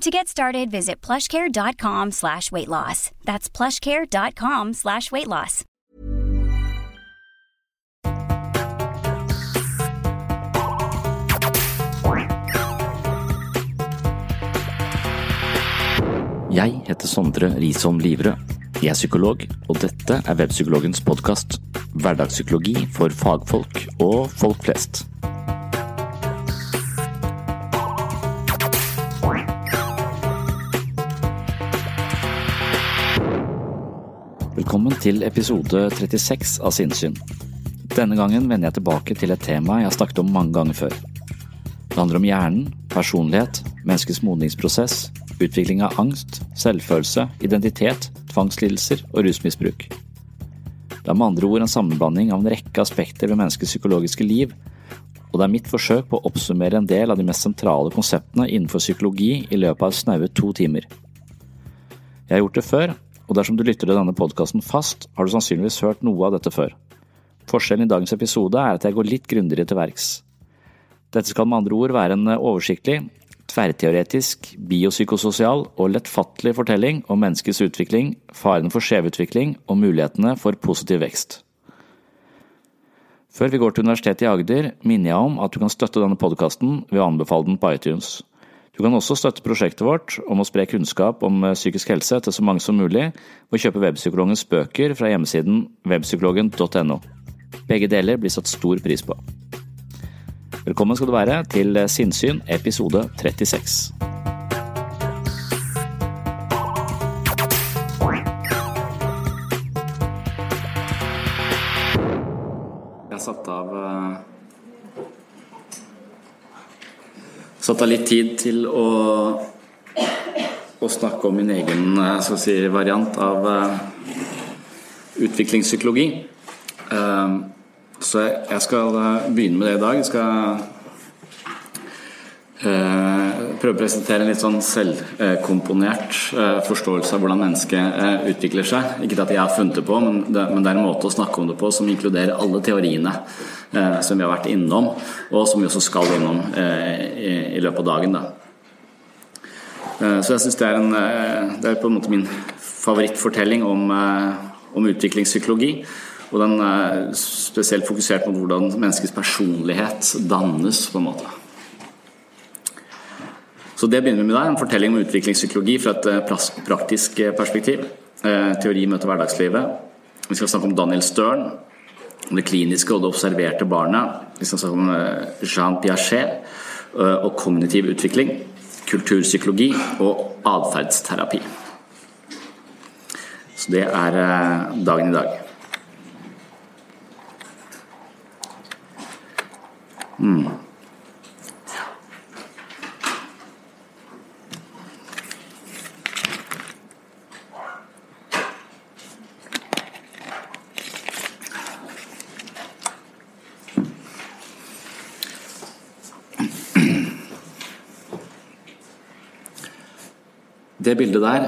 To get started, visit plushcare.com slash weight loss. That's plushcare.com slash weight loss. Jeg heter Sondre Risholm Livre. Jeg er psykolog, og dette er Webpsykologens podkast. Hverdagspsykologi for fagfolk og folk flest. Velkommen til episode 36 av Sinnsyn. Denne gangen vender jeg tilbake til et tema jeg har snakket om mange ganger før. Det handler om hjernen, personlighet, menneskets modningsprosess, utvikling av angst, selvfølelse, identitet, tvangslidelser og rusmisbruk. Det er med andre ord en sammenblanding av en rekke aspekter ved menneskets psykologiske liv, og det er mitt forsøk på å oppsummere en del av de mest sentrale konseptene innenfor psykologi i løpet av snaue to timer. Jeg har gjort det før, og dersom du lytter til denne podkasten fast, har du sannsynligvis hørt noe av dette før. Forskjellen i dagens episode er at jeg går litt grundigere til verks. Dette skal med andre ord være en oversiktlig, tverrteoretisk, biopsykososial og lettfattelig fortelling om menneskets utvikling, farene for skjevutvikling og mulighetene for positiv vekst. Før vi går til Universitetet i Agder, minner jeg om at du kan støtte denne podkasten ved å anbefale den på iTunes. Du kan også støtte prosjektet vårt om å spre kunnskap om psykisk helse til så mange som mulig ved å kjøpe Webpsykologens bøker fra hjemmesiden webpsykologen.no. Begge deler blir satt stor pris på. Velkommen skal du være til Sinnsyn episode 36. Jeg satt av Satt av litt tid til å, å snakke om min egen skal si, variant av utviklingspsykologi. Så jeg skal begynne med det i dag. Jeg skal prøve å presentere en litt sånn selvkomponert forståelse av hvordan mennesket utvikler seg. Ikke at jeg har funnet det på, men det, men det er en måte å snakke om det på som inkluderer alle teoriene som vi har vært innom, og som vi også skal innom i, i løpet av dagen. Da. Så jeg syns det, det, er på en måte min favorittfortelling om, om utviklingspsykologi. Og den er spesielt fokusert på hvordan menneskets personlighet dannes, på en måte. Så det begynner vi med der, en fortelling om utviklingspsykologi fra et praktisk perspektiv. Teori møter hverdagslivet. Vi skal snakke om Daniel Stern, om det kliniske og det observerte barnet. Vi skal snakke om Jean Piaget og kognitiv utvikling, kulturpsykologi og atferdsterapi. Så det er dagen i dag. Mm. Det bildet der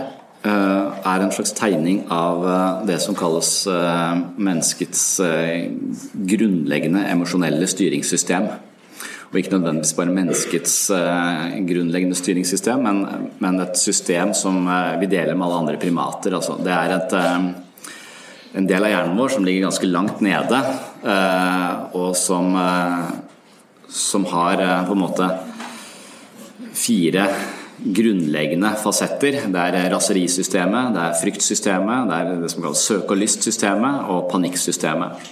er en slags tegning av det som kalles menneskets grunnleggende emosjonelle styringssystem. Og ikke nødvendigvis bare menneskets grunnleggende styringssystem, men, men, et system som vi deler med alle andre primater. Altså, det er et, en del av hjernen vår som ligger ganske langt nede, og som, som har på en måte fire grunnleggende fasetter. Det er raserisystemet, det er fryktsystemet, det er det som kalles søk- og lystsystemet og panikksystemet.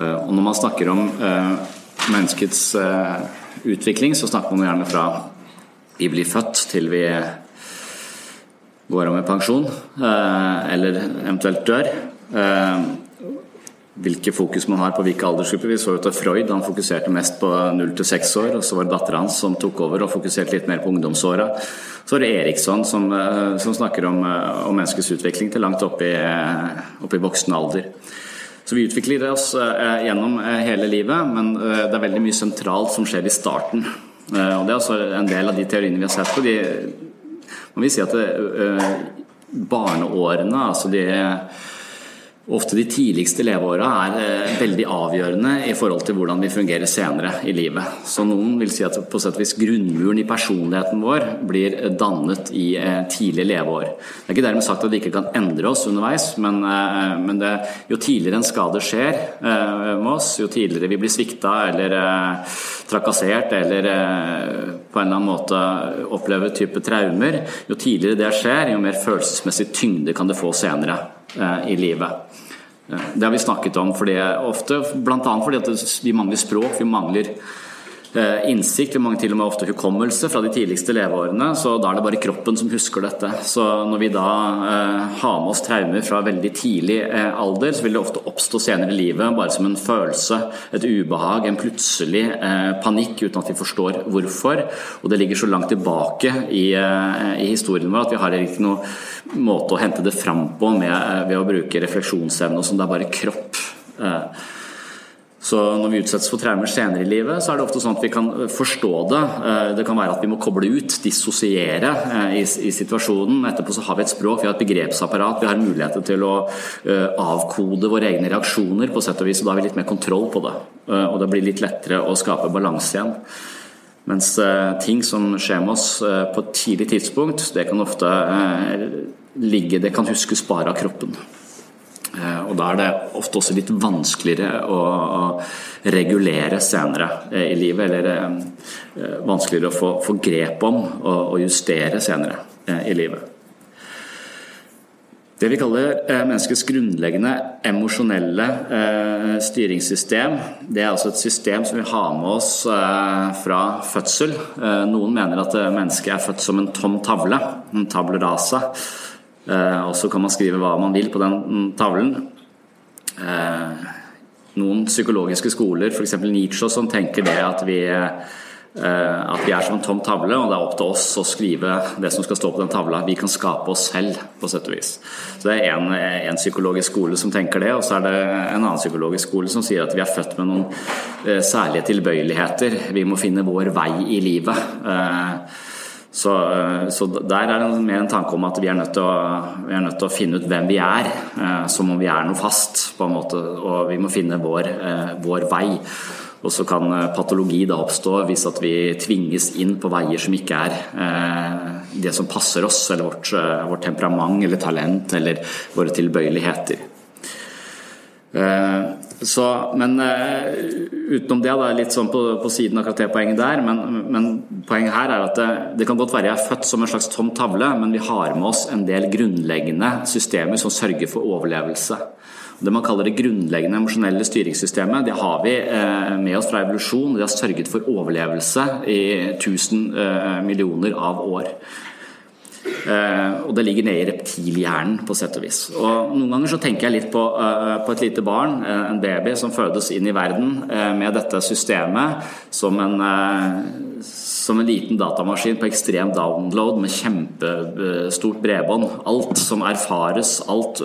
Eh, og når man snakker om eh, menneskets eh, utvikling, så snakker man gjerne fra vi blir født til vi går av med pensjon, eller eventuelt dør hvilke fokus man har på hvilke aldersgrupper. Vi så jo til Freud han fokuserte mest på 0 til 6 år, og så var det dattera hans som tok over og fokuserte litt mer på ungdomsåra. Så er det Eriksson som, eh, som snakker om, eh, om, menneskets utvikling til langt opp i, eh, opp i voksen alder. Så vi utvikler oss gjennom hele livet, men det er veldig mye sentralt som skjer i starten. Og Det er også en del av de teoriene vi har sett på. De, man vil si at det, barneårene, altså de Ofte de tidligste leveåra er eh, veldig avgjørende i forhold til hvordan vi fungerer senere i livet. Så noen vil si at på sett og vis grunnmuren i personligheten vår blir dannet i eh, tidlige leveår. Det er ikke dermed sagt at vi ikke kan endre oss underveis, men, eh, men det, jo tidligere en skade skjer med oss, jo tidligere vi blir svikta eller trakassert eller på en eller annen måte opplever type traumer, jo tidligere det skjer, jo mer følelsesmessig tyngde kan det få senere i livet. Det har vi snakket om fordi ofte, bl.a. fordi at vi mangler språk, vi mangler Eh, innsikt, mange til og med ofte hukommelse fra de tidligste leveårene. Så da er det bare kroppen som husker dette. Så når vi da eh, har med oss traumer fra veldig tidlig eh, alder, så vil det ofte oppstå senere i livet bare som en følelse, et ubehag, en plutselig eh, panikk uten at vi forstår hvorfor. Og det ligger så langt tilbake i, eh, i historien vår at vi har ikke noen måte å hente det fram på med, eh, ved å bruke refleksjonsevne og sånn. Det er bare kropp. Eh, så når vi utsettes for traumer senere i livet, så er det ofte sånn at vi kan forstå det. Eh, det kan være at vi må koble ut, dissosiere eh, i, i situasjonen. Etterpå så har vi et språk, vi har et begrepsapparat, vi har muligheter til å eh, avkode våre egne reaksjoner på sett og vis, og da har vi litt mer kontroll på det. Og det blir litt lettere å skape balanse igjen. Mens ting som skjer med oss på et tidlig tidspunkt, det kan ofte ligge Det kan huskes bare av kroppen. Eh, og Da er det ofte også litt vanskeligere å, regulere senere eh, i livet. Eller eh, vanskeligere å få, få grep om og, justere senere i livet. Det vi kaller menneskets grunnleggende emosjonelle styringssystem, det er altså et system som vi har med oss fra fødsel. Noen mener at mennesket er født som en tom tavle, en table rasa. Eh, og så kan man skrive hva man vil på den tavlen. Eh, noen psykologiske skoler, f.eks. Nietzsche, som tenker det at vi, eh, at vi er som en tom tavle, og det er opp til oss å skrive det som skal stå på den tavla. Vi kan skape oss selv, på sett og vis. Så Det er en, en psykologisk skole som tenker det, og så er det en annen psykologisk skole som sier at vi er født med noen særlige tilbøyeligheter. Vi må finne vår vei i livet. Så, eh, så, der er det mer en tanke om at vi er, nødt til å, nødt til å finne ut hvem vi er, eh, som om vi er noe fast, på en måte. Og vi må finne vår, eh, vår vei. Og så kan patologi da oppstå hvis at vi tvinges inn på veier som ikke er det som passer oss, eller vårt, vårt temperament eller talent eller våre tilbøyeligheter. Så, men uh, utenom det, da, litt sånn på, på siden akkurat det poenget der, men, men poenget her er at det, det, kan godt være jeg er født som en slags tom tavle, men vi har med oss en del grunnleggende systemer som sørger for overlevelse. Det man kaller det grunnleggende emosjonelle styringssystemet, det har vi uh, med oss fra evolusjon. Det har sørget for overlevelse i 1000 uh, eh, millioner av år. Eh, og det ligger nede i reptilhjernen, på sett og vis. Og Noen ganger så tenker jeg litt på, eh, på, et lite barn, eh, en baby som fødes inn i verden med dette systemet som en, som en liten datamaskin på ekstrem download med kjempestort bredbånd. Alt som erfares, alt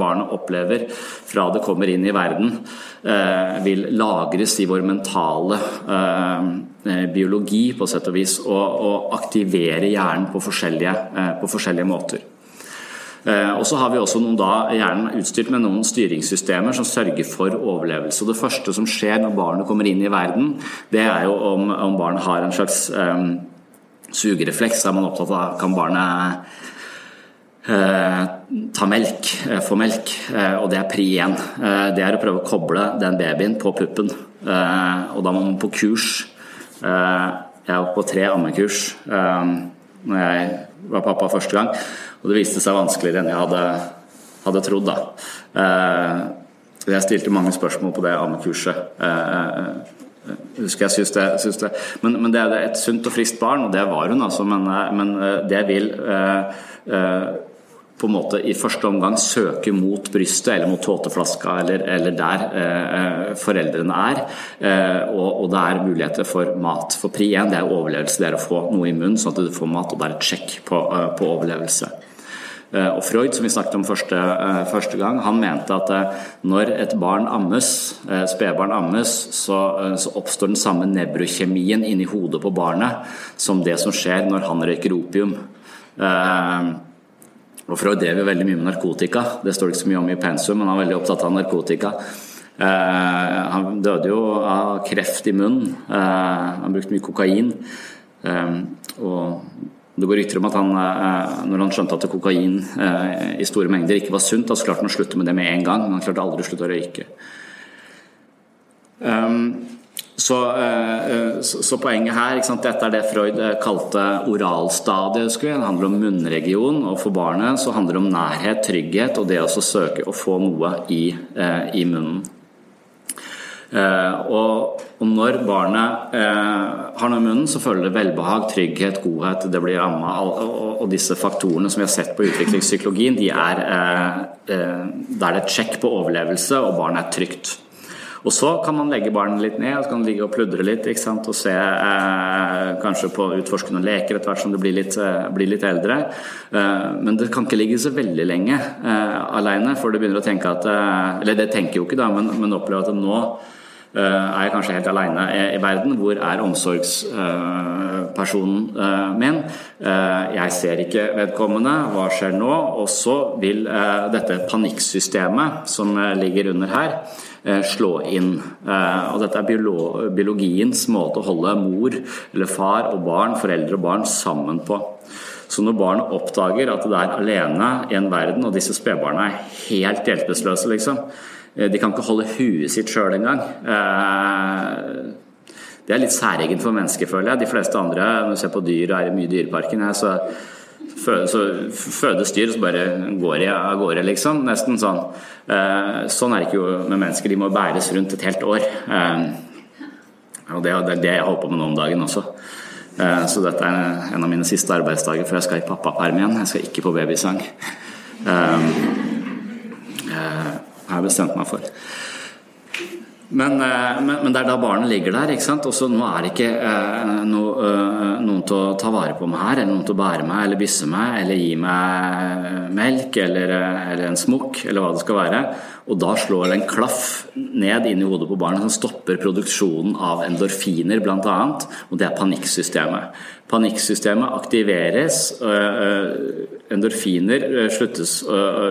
barnet opplever fra det kommer inn i verden, vil lagres i vår mentale Eh, biologi på sett og vis, og, aktivere hjernen på forskjellige, eh, på forskjellige måter. Og så har vi også noen da hjernen utstyrt med noen styringssystemer som sørger for overlevelse. Og det første som skjer når barnet kommer inn i verden, det er jo om, om barnet har en slags um, sugerefleks. Er man opptatt av kan barnet uh, ta melk, uh, få melk, uh, og det er pri én. det er å prøve å koble den babyen på puppen. og da må man på kurs. jeg var på tre ammekurs når jeg var pappa første gang. Og det viste seg vanskeligere enn jeg hadde, hadde trodd. da. Eh, jeg stilte mange spørsmål på det ammekurset. Eh, husker jeg synes det, synes det. Men, men, det er et sunt og friskt barn, og det var hun, altså. Men, eh, men det vil på en måte i første omgang søke mot brystet eller mot tåteflaska eller, eller der eh, foreldrene er. Eh, og, og, det er muligheter for mat. For pri 1 det er overlevelse, det er å få noe i munnen sånn at du får mat, og det er sjekk på, uh, på overlevelse. Uh, og Freud, som vi snakket om første, første gang, han mente at når et barn ammes, spedbarn ammes, så, så, oppstår den samme nevrokjemien inni hodet på barnet som det som skjer når han røyker opium. Uh, og Freud drev veldig mye med narkotika. Det står det ikke så mye om i pensum, men han er veldig opptatt av narkotika. Eh, han døde jo av kreft i munnen. Eh, han brukte mye kokain. Eh, og det går rykter om at han, eh, når han skjønte at kokain eh, i store mengder ikke var sunt, så klarte han å slutte med det med en gang. Men han klarte aldri å slutte å røyke. Um, så, eh, så, så, poenget her Dette er det Freud eh, kalte oralstadiet. Det handler om munnregion. Og for barnet så handler det om nærhet, trygghet og det å søke å få noe i, eh, i munnen. Og, og, når barnet har noe i munnen, så føler det velbehag, trygghet, godhet, det blir ramma. Og, og, disse faktorene som vi har sett på utviklingspsykologien, de er, da er et sjekk på overlevelse, og barnet er trygt. Og så kan man legge barnet litt ned og så kan man ligge og pludre litt ikke sant? og se eh, kanskje på utforskende leker etter hvert som du blir litt, eh, blir litt eldre. Eh, men det kan ikke ligge så veldig lenge eh, alene, for du begynner å tenke at eh, Eller det tenker jo ikke, da, men, men opplever at nå er jeg kanskje helt alene i verden. Hvor er omsorgspersonen min? Jeg ser ikke vedkommende. Hva skjer nå? Og så vil dette panikksystemet som ligger under her, Eh, slå inn. Eh, og dette er biologiens måte å holde mor eller far og barn, foreldre og barn sammen på. Så når barn oppdager at det er alene i en verden, og disse spedbarna er helt hjelpeløse, liksom eh, De kan ikke holde huet sitt sjøl engang. Det er litt særegent for mennesker, føler jeg. De fleste andre, når du ser på dyr og er i mye dyreparken, så så fødes dyr, så bare går de av gårde, liksom. Nesten sånn. Eh, sånn er det ikke med mennesker. De må bæres rundt et helt år. Eh, og det er det jeg holder på med nå om dagen også. Eh, så dette er en av mine siste arbeidsdager før jeg skal i pappaperm igjen. Jeg skal ikke på babysang. Jeg har bestemt meg for. Men, eh, men, men, det er da barnet ligger der. ikke sant? Også nå er det ikke eh, no, eh, noen til å ta vare på meg her, eller noen til å bære meg eller bysse meg, eller gi meg melk eller, eh, eller en smokk, eller hva det skal være. Og da slår det en klaff ned inn i hodet på barnet som stopper produksjonen av endorfiner, bl.a., og det er panikksystemet. Panikksystemet aktiveres, endorfiner sluttes,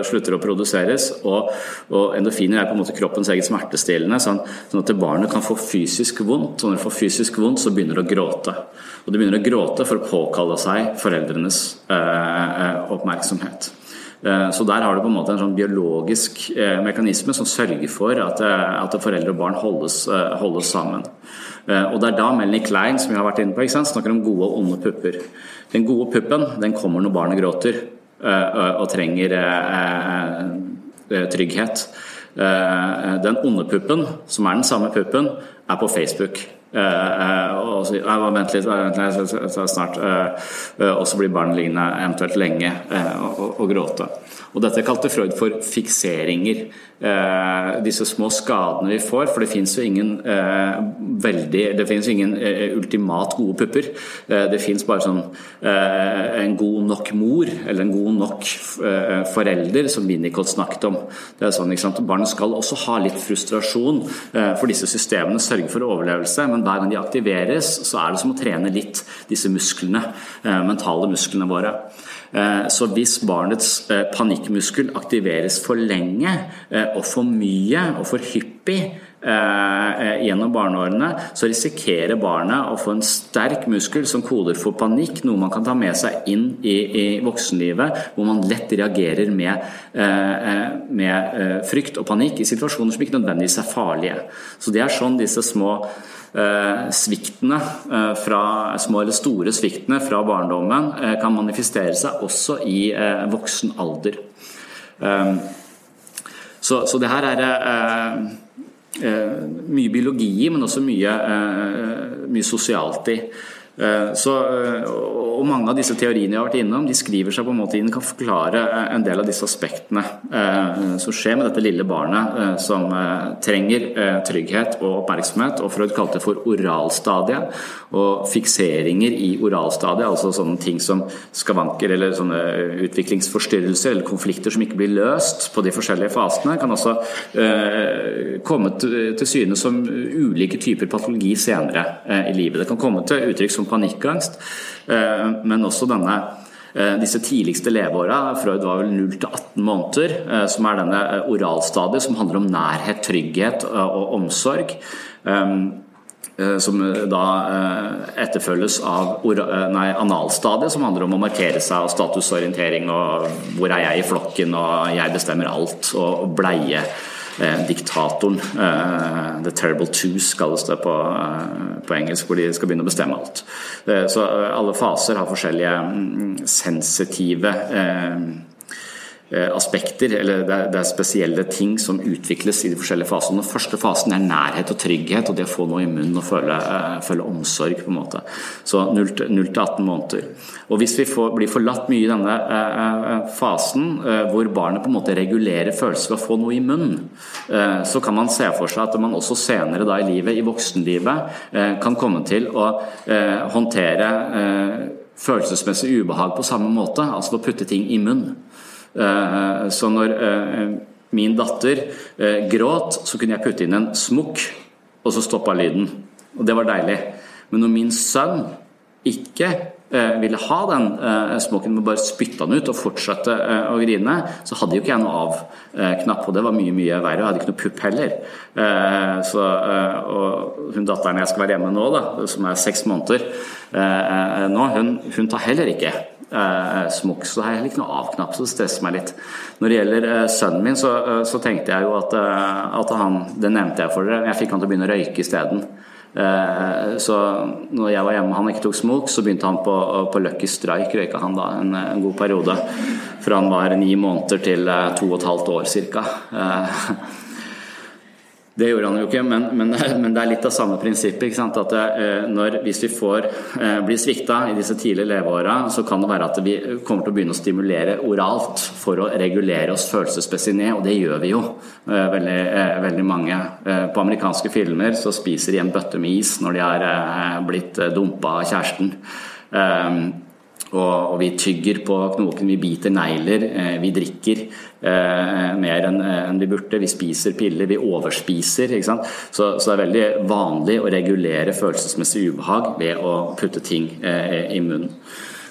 slutter å produseres, og, og, endorfiner er på en måte kroppens eget smertestillende, sånn, sånn at barnet kan få fysisk vondt. Og når det får fysisk vondt, så begynner det å gråte. Og det begynner å gråte for å påkalle seg foreldrenes eh, oppmerksomhet. Eh, så der har du på en måte en sånn biologisk eh, mekanisme som sørger for at, eh, at foreldre og barn holdes, eh, holdes sammen. Og Det er da Melanie Klein som vi har vært inne på, snakker om gode og onde pupper. Den gode puppen den kommer når barnet gråter og trenger trygghet. Den onde puppen, som er den samme puppen, er på Facebook. Og så, vent litt, vent litt snart. og så blir barnet liggende eventuelt lenge og, og gråte. Og dette kalte Freud for fikseringer. Eh, disse små skadene vi får, for det fins jo ingen eh, veldig Det fins ingen eh, ultimat gode pupper. Eh, det fins bare sånn eh, en god nok mor, eller en god nok eh, forelder, som Winnicott snakket om. Det er sånn, ikke sant? Barnet skal også ha litt frustrasjon, for disse systemene sørger for overlevelse, men hver gang de aktiveres, så er det som å trene litt disse musklene, mentale musklene våre. Så hvis barnets panikkmuskel aktiveres for lenge og for mye og for hyppig gjennom barneårene, så risikerer barnet å få en sterk muskel som koder for panikk, noe man kan ta med seg inn i, i voksenlivet, hvor man lett reagerer med, med frykt og panikk i situasjoner som ikke nødvendigvis er farlige. Så Det er sånn disse små Eh, sviktene eh, fra små eller store sviktene fra barndommen eh, kan manifestere seg også i voksen alder. Så, så det her er mye biologi men også mye, mye sosialt i. Eh, så, eh, og mange av disse teoriene jeg har vært innom, de skriver seg på en måte inn kan forklare eh, en del av disse aspektene som skjer med dette lille barnet som trenger trygghet og oppmerksomhet. Og Freud kalte det for oralstadiet. Og fikseringer i oralstadiet, altså sånne ting som skavanker eller sånne utviklingsforstyrrelser eller konflikter som ikke blir løst på de forskjellige fasene, kan også komme til syne som ulike typer patologi senere i livet. Det kan komme til uttrykk som som panikkangst, eh, men også denne eh, disse tidligste leveåra, Freud var vel 0 til 18 måneder, eh, som er denne oralstadiet som handler om nærhet, trygghet og omsorg. Som da etterfølges av analstadiet, som handler om å markere seg og statusorientering og hvor er jeg i flokken og jeg bestemmer alt og bleie diktatoren. Eh, the Terrible Twos kalles det på, eh, på, engelsk, hvor de skal begynne å bestemme alt. Så alle faser har forskjellige sensitive sensitive aspekter, eller det er spesielle ting som utvikles i de forskjellige fasene. Den første fasen er nærhet og trygghet, og det å få noe i munnen og føle, føle omsorg. på en måte. Så 0 til 18 måneder. Og Hvis vi får, blir forlatt mye i denne eh, eh, fasen eh, hvor barnet på en måte regulerer følelser ved å få noe i munnen, så kan man se for seg at man også senere da i livet, i voksenlivet, kan komme til å håndtere følelsesmessig ubehag på samme måte, altså å putte ting i munnen. Så når min datter gråt, så kunne jeg putte inn en smokk, og så stoppa lyden. Og det var deilig. Men når min sønn ikke Eh, ville ha den eh, smokken, men bare spytta den ut og fortsette eh, å grine, så hadde jo ikke jeg noe av-knapp. Og det var mye mye verre. Jeg hadde ikke noe pupp heller. Så, og hun datteren jeg skal være hjemme nå, da, som er seks måneder nå, hun, hun tar heller ikke smokk, så har jeg ikke noe av-knapp, så det stresser meg litt. Når det gjelder sønnen min, så, så tenkte jeg jo at, at, han Det nevnte jeg for dere, jeg fikk han til å begynne å røyke isteden. Eh, så når jeg var hjemme og han ikke tok smok, så begynte han på, på Lucky Strike, røyka han da en, en, god periode. Fra han var ni måneder til eh, to og et halvt år ca. Det gjorde han jo ikke, men, men, men, det er litt av samme prinsippet. At eh, når, hvis vi får eh, blir svikta i disse tidlige leveåra, så kan det være at vi kommer til å begynne å stimulere oralt for å regulere oss følelsesmessig ned, og det gjør vi jo. Eh, veldig, veldig, mange. På amerikanske filmer så spiser de en bøtte med is når de er blitt dumpa av kjæresten. Og, og, vi tygger på knoken, vi biter negler, eh, vi drikker eh, mer enn eh, en vi burde. Vi spiser piller, vi overspiser. Så, så, det er veldig vanlig å regulere følelsesmessig ubehag ved å putte ting eh, i munnen.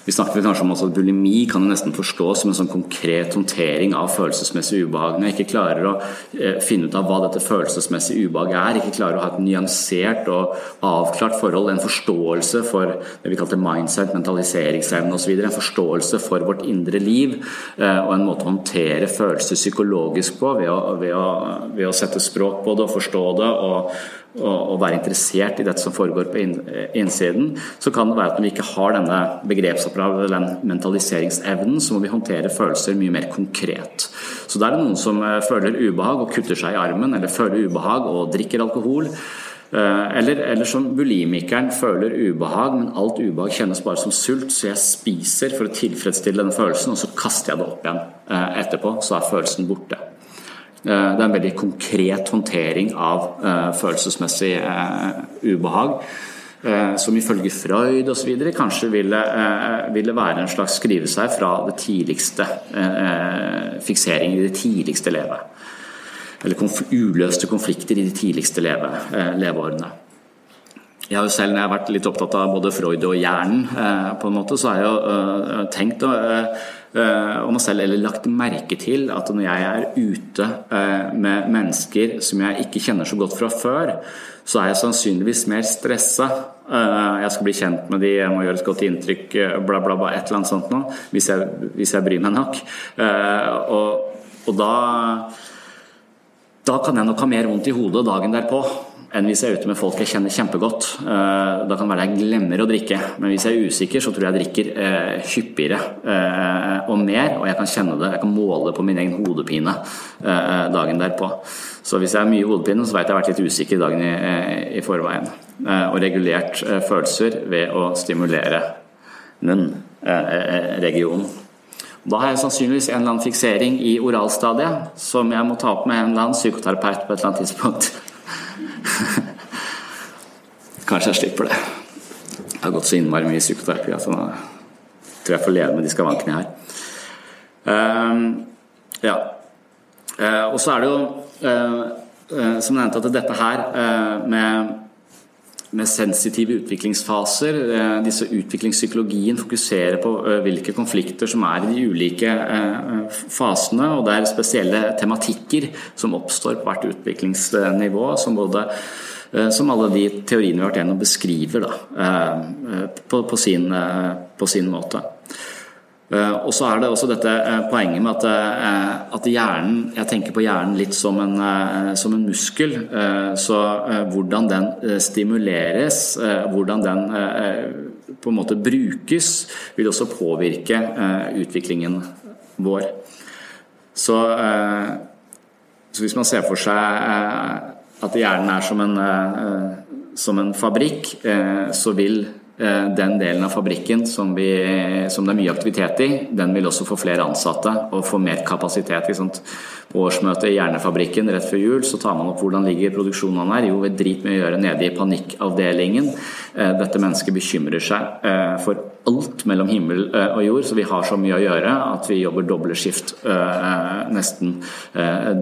Vi snakket kanskje om at bulimi kan nesten forstås som en sånn konkret håndtering av følelsesmessig ubehag. Når jeg ikke klarer å eh, finne ut av hva dette følelsesmessige ubehaget er, ikke klarer å ha et nyansert og avklart forhold, en forståelse for det vi kalte mindset, mentaliseringsevne osv., en forståelse for vårt indre liv eh, og en måte å håndtere følelser psykologisk på ved å, ved å, ved å sette språk på det og forstå det. og og være interessert i dette som foregår på innsiden, så kan det være at når vi ikke har denne begrepsapparatet, den mentaliseringsevnen, så må vi håndtere følelser mye mer konkret. Så da er det noen som eh, føler ubehag og kutter seg i armen, eller føler ubehag og drikker alkohol. Eh, eller, eller, som bulimikeren føler ubehag, men alt ubehag kjennes bare som sult, så jeg spiser for å tilfredsstille denne følelsen, og så kaster jeg det opp igjen eh, etterpå, så er følelsen borte. Eh, det er en veldig konkret håndtering av eh, følelsesmessig eh, ubehag. Som ifølge Freud osv. kanskje ville, ville, være en slags skrive seg fra det tidligste fiksering i det tidligste levet. Eller konf uløste konflikter i de tidligste leve, leveårene. Jeg har jo selv, når jeg har vært litt opptatt av både Freud og hjernen, på en måte, så har jeg jo tenkt om meg selv, eller lagt merke til at når jeg er ute med mennesker som jeg ikke kjenner så godt fra før, så er jeg sannsynligvis mer stressa. Jeg skal bli kjent med de, jeg må gjøre et godt inntrykk, bla, bla, bla, et eller annet sånt noe. Hvis hvis jeg bryr meg nok. Og, og da da kan jeg nok ha mer vondt i hodet dagen derpå enn hvis jeg er ute med folk jeg kjenner kjempegodt. Eh, da kan det være jeg glemmer å drikke, men hvis jeg er usikker, så tror jeg jeg drikker eh, hyppigere eh, og mer, og jeg kan kjenne det, jeg kan måle det på min egen hodepine dagen derpå. Så hvis jeg har mye hodepine, så vet jeg jeg har vært litt usikker dagen i, i forveien. Og regulert følelser ved å stimulere den regionen. Da har jeg sannsynligvis en eller annen fiksering i oralstadiet som jeg må ta opp med en eller annen psykoterapeut på et eller annet tidspunkt. Kanskje jeg slipper det. Jeg har gått så innmari mye psykoterapi at jeg tror jeg får leve med de skavankene her. Um, ja. Uh, og så er det jo, uh, som nevnte, at dette her med med sensitive utviklingsfaser. Eh, disse Utviklingspsykologien fokuserer på eh, hvilke konflikter som er i de ulike eh, fasene. og Det er spesielle tematikker som oppstår på hvert utviklingsnivå. som både som alle de teoriene vi har vært gjennom beskriver da, på, på, sin, på sin måte. Eh, og så er det også dette eh, poenget med at, eh, at, hjernen Jeg tenker på hjernen litt som en, som en muskel. Så hvordan den stimuleres, hvordan den på en måte brukes, vil også påvirke utviklingen vår. Så, så hvis man ser for seg at hjernen er som en, som en fabrikk, så vil den delen av fabrikken som, vi, som, det er mye aktivitet i, den vil også få flere ansatte og få mer kapasitet. På årsmøtet i Hjernefabrikken rett før jul så tar man opp hvordan ligger produksjonen her. Jo, vi driter med å gjøre nede i panikkavdelingen. Eh, dette mennesket bekymrer seg eh, for alt mellom himmel og jord, så vi har så mye å gjøre at vi jobber dobbeltskift nesten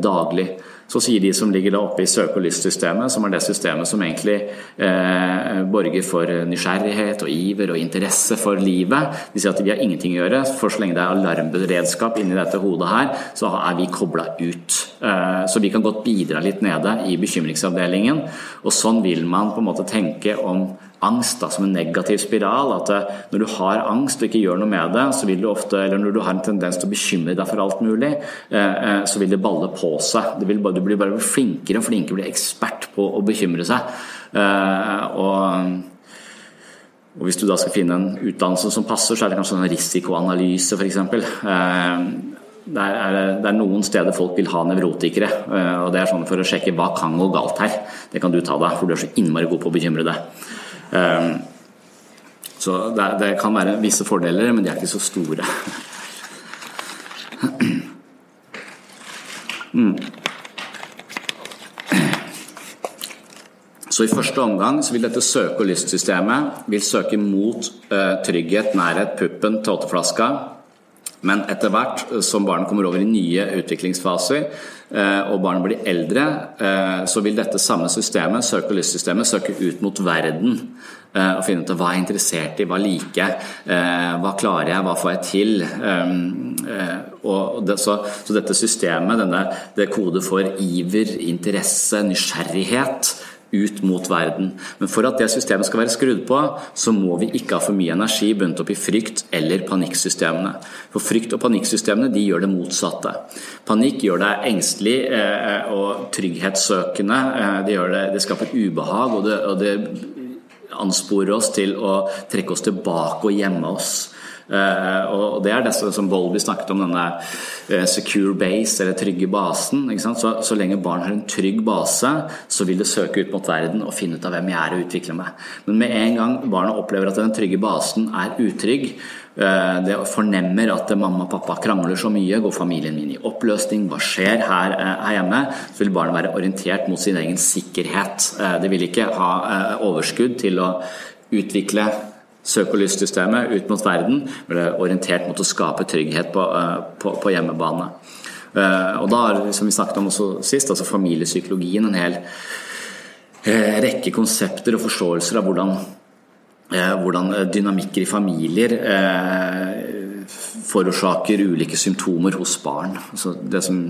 daglig. Så sier de som ligger da oppe i søke- og lystsystemet, som er det systemet som egentlig eh, borger for nysgjerrighet og iver og interesse for livet, de sier at vi har ingenting å gjøre. For så lenge det er alarmberedskap inni dette hodet her, så er vi kobla ut. Eh, så vi kan godt bidra litt nede i bekymringsavdelingen. Og sånn vil man på en måte tenke om angst da, som en negativ spiral. At eh, når du har angst og ikke gjør noe med det, så vil du ofte, eller når du har en tendens til å bekymre deg for alt mulig, eh, eh, så vil det balle på seg. du blir bare flinkere og flinkere, blir ekspert på å bekymre seg. Og, og hvis du da skal finne en utdannelse som passer, så er det kanskje en risikoanalyse f.eks. Det det er, noen steder folk vil ha nevrotikere. og Det er sånn for å sjekke hva kan gå galt her. Det kan du ta deg, for du er så innmari god på å bekymre deg. Ehm, så det, det kan være visse fordeler, men de er ikke så store. Mm. Så I første omgang vil dette søke- og lystsystemet vil søke mot uh, trygghet, nærhet, puppen, tåteflaska. Men etter hvert som barnet kommer over i nye utviklingsfaser, Eh, og barnet blir eldre, eh, så vil dette samme systemet, søke- og lystsystemet, søke ut mot verden eh, og finne ut av hva jeg er interessert i, hva liker jeg, hva klarer jeg, hva får jeg til. Så, dette systemet, denne, det kode for iver, interesse, nysgjerrighet, ut mot verden. Men for at det systemet skal være skrudd på, så må vi ikke ha for mye energi bundet opp i frykt- eller panikksystemene. For frykt- og panikksystemene de gjør det motsatte. Panikk gjør deg engstelig eh, og trygghetssøkende. Eh, det, det, det skaper ubehag, og det, og det ansporer oss til å trekke oss tilbake og gjemme oss. Eh, og det er det som Volby snakket om, denne eh, secure base, eller trygge basen. Så, så, lenge barn har en trygg base, så vil det søke ut mot verden og finne ut av hvem jeg er og utvikle meg. Men med en gang barna opplever at den trygge basen er utrygg, eh, det fornemmer at mamma og pappa krangler så mye, går familien min i oppløsning, hva skjer her, her hjemme? Så vil barnet være orientert mot sin egen sikkerhet. Det vil ikke ha overskudd til å utvikle søk- og lystsystemet ut mot verden, ble orientert mot å skape trygghet på, eh, på, på hjemmebane. Eh, og da har, som vi snakket om også sist, altså familiepsykologien en hel rekke konsepter og forståelser av hvordan, hvordan dynamikker i familier forårsaker ulike symptomer hos barn. Altså det som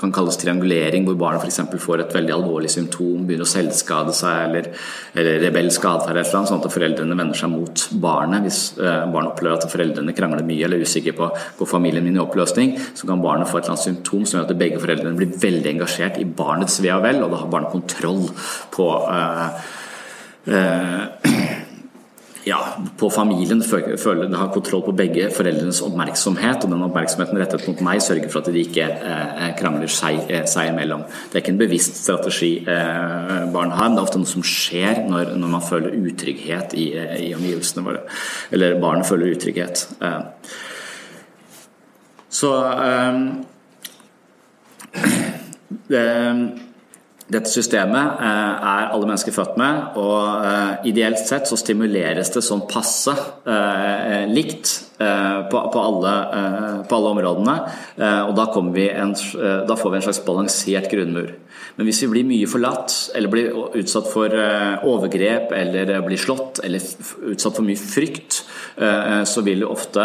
kan kalles triangulering, hvor barnet f.eks. får et veldig alvorlig symptom, begynner å selvskade seg eller, eller rebelsk atferd, sånn at foreldrene vender seg mot barnet. Hvis eh, barnet opplever at foreldrene krangler mye eller er usikker på går familien min i oppløsning, så kan barnet få et eller annet symptom som gjør at begge foreldrene blir veldig engasjert i barnets ve og vel, og da har barnet kontroll på eh, eh, ja, på familien, føler den har kontroll på begge foreldrenes oppmerksomhet. Og den oppmerksomheten rettet mot meg sørger for at de ikke eh, krangler seg, eh, seg, imellom. Det er ikke en bevisst strategi eh, barn har, men det er ofte noe som skjer når, når man føler utrygghet i, eh, i, omgivelsene våre. Eller barnet føler utrygghet. Eh. Så eh, det dette systemet eh, er alle mennesker født med, og eh, ideelt sett så stimuleres det sånn passe eh, likt på, alle, på alle områdene. Og da, en, da, får vi en slags balansert grunnmur. Men hvis vi blir mye forlatt, eller blir utsatt for overgrep, eller blir slått, eller utsatt for mye frykt, så vil det ofte,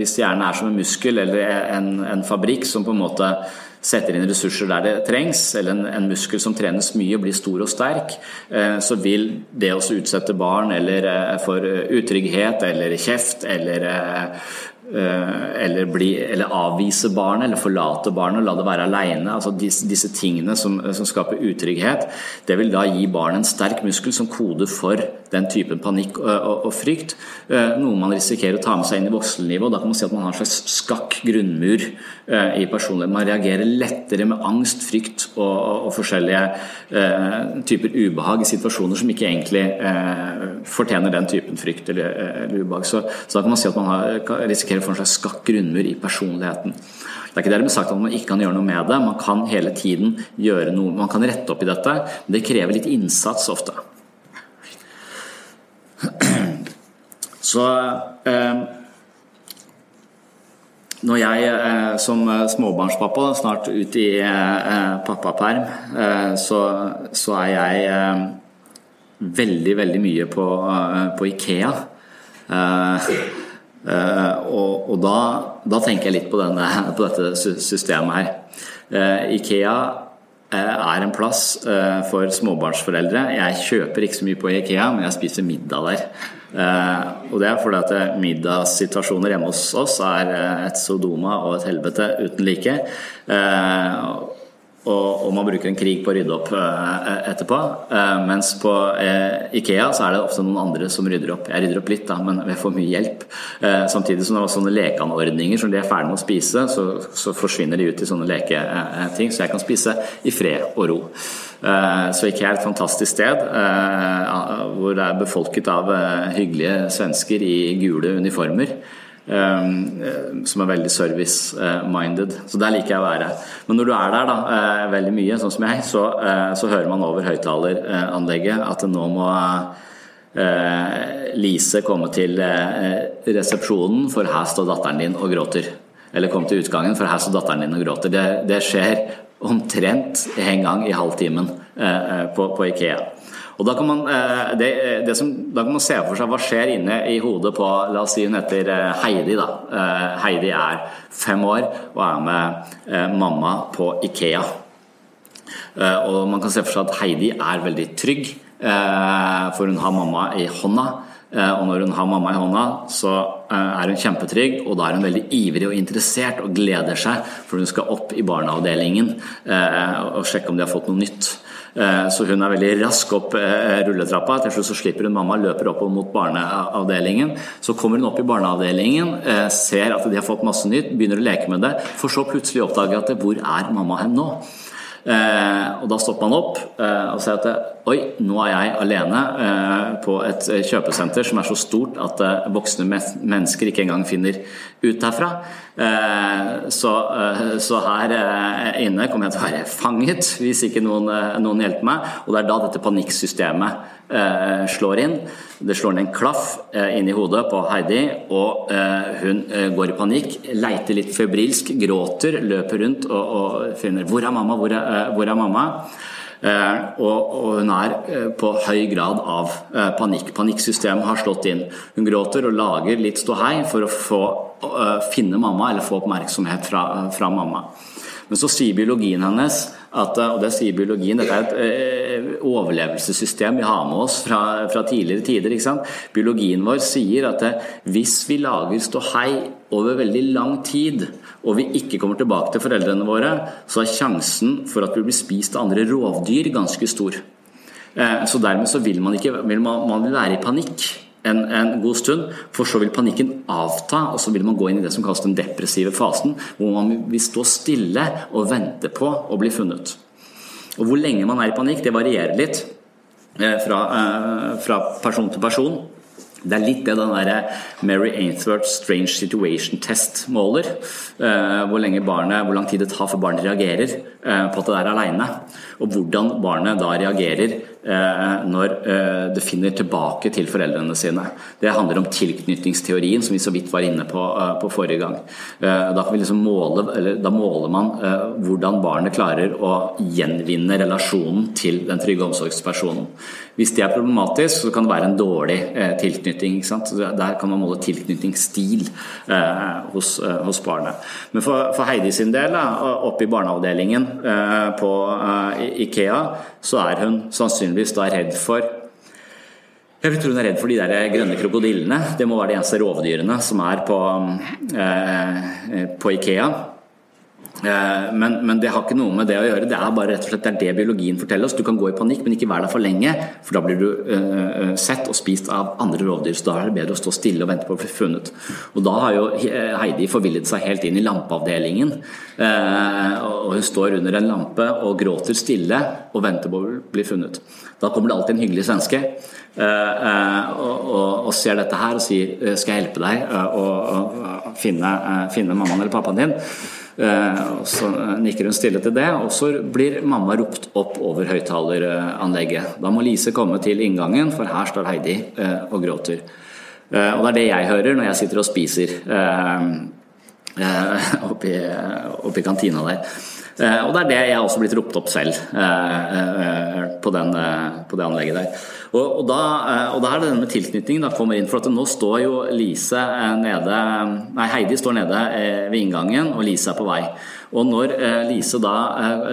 hvis hjernen er som en muskel eller en, en fabrikk som på en måte setter inn ressurser der det trengs, eller en, en muskel som trenes mye, blir stor og sterk, eh, så vil det å utsette barn eller eh, for utrygghet eller kjeft eller eh, Eh, eller, bli, eller, avvise barnet eller forlate barnet og la det være alene. Altså disse, disse tingene som, som, skaper utrygghet, det vil da gi barnet en sterk muskel som kode for den typen panikk og, og, og, frykt. Eh, noe man risikerer å ta med seg inn i voksenlivet. og Da kan man si at man har en slags skakk grunnmur eh, i personligheten. Man reagerer lettere med angst, frykt og, og forskjellige typer ubehag i situasjoner som ikke egentlig fortjener den typen frykt eller, eller ubehag. Så, så, da kan man si at man har, risikerer få en slags skakk grunnmur i personligheten. Det er ikke dermed sagt at man ikke kan gjøre noe med det. Man kan hele tiden gjøre noe, man kan rette opp i dette, men det krever litt innsats ofte. Så eh, når jeg eh, som småbarnspappa, snart ut i eh, pappaperm, eh, så, så, er jeg eh, veldig, veldig mye på, eh, på Ikea. Og, og da, da, tenker jeg litt på, denne, på dette systemet her. Ikea er en plass for småbarnsforeldre. Jeg kjøper ikke så mye på Ikea, men jeg spiser middag der. og det er fordi at middagssituasjoner hjemme hos oss er et sodoma og et helvete uten like. Og, og, man bruker en krig på å rydde opp uh, etterpå. Uh, mens på Ikea så er det ofte noen andre som rydder opp. Jeg rydder opp litt, da, men jeg får mye hjelp. samtidig som det var sånne lekeanordninger som de er ferdig med å spise, så, så forsvinner de ut i sånne leketing, så jeg kan spise i fred og ro. Så Ikea er et fantastisk sted hvor det er befolket av hyggelige svensker i gule uniformer. Ehm, eh, som er veldig service-minded. Så der liker jeg å være. Men når du er der da, eh, veldig mye, sånn som jeg, så, eh, så hører man over høyttaleranlegget at nå må Lise komme til resepsjonen, for her står datteren din og gråter. Eller kom til utgangen, for her står datteren din og gråter. Det, det skjer omtrent en gang i halvtimen på, på Ikea. Og da kan, man, eh, det, det som, da kan man se for seg hva skjer inne i hodet på La oss si hun heter eh, Heidi. da. Eh, Heidi er fem år og er med mamma på Ikea. Og man kan se for seg at Heidi er veldig trygg, for hun har mamma i hånda. Og når hun har mamma i hånda, så er hun kjempetrygg, og da er hun veldig ivrig og interessert og gleder seg, for hun skal opp i barneavdelingen og sjekke om de har fått noe nytt. Eh, så hun er veldig rask opp eh, rulletrappa. Til slutt så slipper hun mamma, løper opp mot barneavdelingen. Så kommer hun opp i barneavdelingen, eh, ser at de har fått masse nytt, begynner å leke med det, for så plutselig oppdager at hvor er mamma hen nå? og Da stopper man opp og sier at oi, nå er jeg alene på et kjøpesenter som er så stort at voksne mennesker ikke engang finner ut derfra. Eh, så, eh, så, her eh, inne kommer jeg til å være fanget hvis ikke noen, noen hjelper meg. Og det er da dette panikksystemet slår inn. Det slår ned en klaff inn i hodet på Heidi, og hun går i panikk, leiter litt febrilsk, gråter, løper rundt og, og finner 'Hvor er mamma? Hvor er, hvor er mamma?' Og, og hun er på høy grad av panikk. Panikksystemet har slått inn. Hun gråter og lager litt ståhei for å få, finne mamma eller få oppmerksomhet fra, fra mamma. Men så sier biologien hennes at, og det sier biologien, dette er et eh, overlevelsessystem vi har med oss fra, fra tidligere tider. Biologien vår sier at eh, hvis vi lager ståhei over veldig lang tid, og vi ikke kommer tilbake til foreldrene våre, så er sjansen for at vi blir spist av andre rovdyr ganske stor. Eh, så dermed så vil man ikke vil man, man vil være i panikk en, en, god stund, for så vil panikken avta, og så vil man gå inn i det som kalles den depressive fasen, hvor man vil stå stille og vente på å bli funnet. Og Hvor lenge man er i panikk, det varierer litt eh, fra, eh, fra person til person. Det er litt det den der Mary Ainsworth Strange Situation Test måler. Eh, hvor, barnet, hvor lang tid det tar før barnet reagerer på at det er aleine. Og hvordan barnet da reagerer Eh, når eh, det finner tilbake til foreldrene sine. Det handler om tilknytningsteorien, som vi så vidt var inne på, eh, på forrige gang. Da, liksom måle, da, måler man hvordan barnet klarer å gjenvinne relasjonen til den trygge omsorgspersonen. Hvis det er problematisk, så kan det være en dårlig tilknytning. Der kan man måle tilknytningsstil hos, hos barnet. Men for, for Heidi sin del, oppe i barneavdelingen på Ikea, så er hun sannsynligvis sannsynligvis da redd for jeg tror hun er redd for de der grønne krokodillene. Det må være de eneste rovdyrene som er på, eh, på Ikea. Eh, men, men, det har ikke noe med det å gjøre. Det er bare rett og slett det, det biologien forteller oss. Du kan gå i panikk, men ikke være der for lenge, for da blir du uh, sett og spist av andre rovdyr. Så da er det bedre å stå stille og vente på å bli funnet. Og da har jo Heidi forvillet seg helt inn i lampeavdelingen. Uh, og hun står under en lampe og gråter stille og venter på å bli funnet. Da kommer det alltid en hyggelig svenske. Og, og, og, ser dette her og sier 'skal jeg hjelpe deg å finne, finne mammaen eller pappaen din'? Eh, og Så nikker hun stille til det, og så blir mamma ropt opp over høyttaleranlegget. Da må Lise komme til inngangen, for her står Heidi eh, og gråter. Eh, og det er det jeg hører når jeg sitter og spiser oppi, oppi kantina der. Og det er det jeg har også blitt ropt opp selv på, den, på det anlegget der. Og, og, da, eh, og da er det denne med tilknytningen da kommer inn. For at nå står jo Lise eh, nede Nei, Heidi står nede eh, ved inngangen, og Lise er på vei. Og når Lise da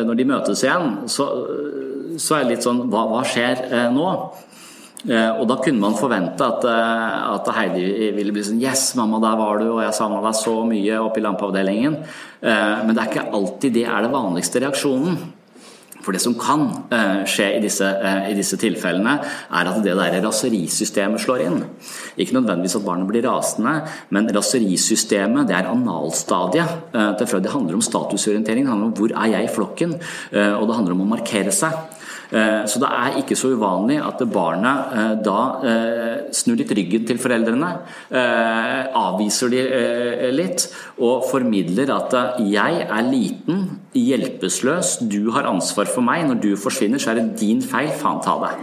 Når de møtes igjen, så, så er det litt sånn Hva, hva skjer nå? Og da kunne man forvente at, at, Heidi ville bli sånn Yes, mamma, der var du, og jeg savna deg så mye oppe i lampeavdelingen. Men det er ikke alltid det er det vanligste reaksjonen. For det som kan skje i disse, i disse, tilfellene, er at det der raserisystemet slår inn. Ikke nødvendigvis at barnet blir rasende, men raserisystemet det er analstadiet til. Det handler om statusorientering, det handler om hvor er jeg i flokken, og det handler om å markere seg. Eh, så det er ikke så uvanlig at barnet eh, da eh, snur litt ryggen til foreldrene, avviser de litt og formidler at 'jeg er liten, hjelpeløs, du har ansvar for meg', når du forsvinner så er det din feil, faen ta det.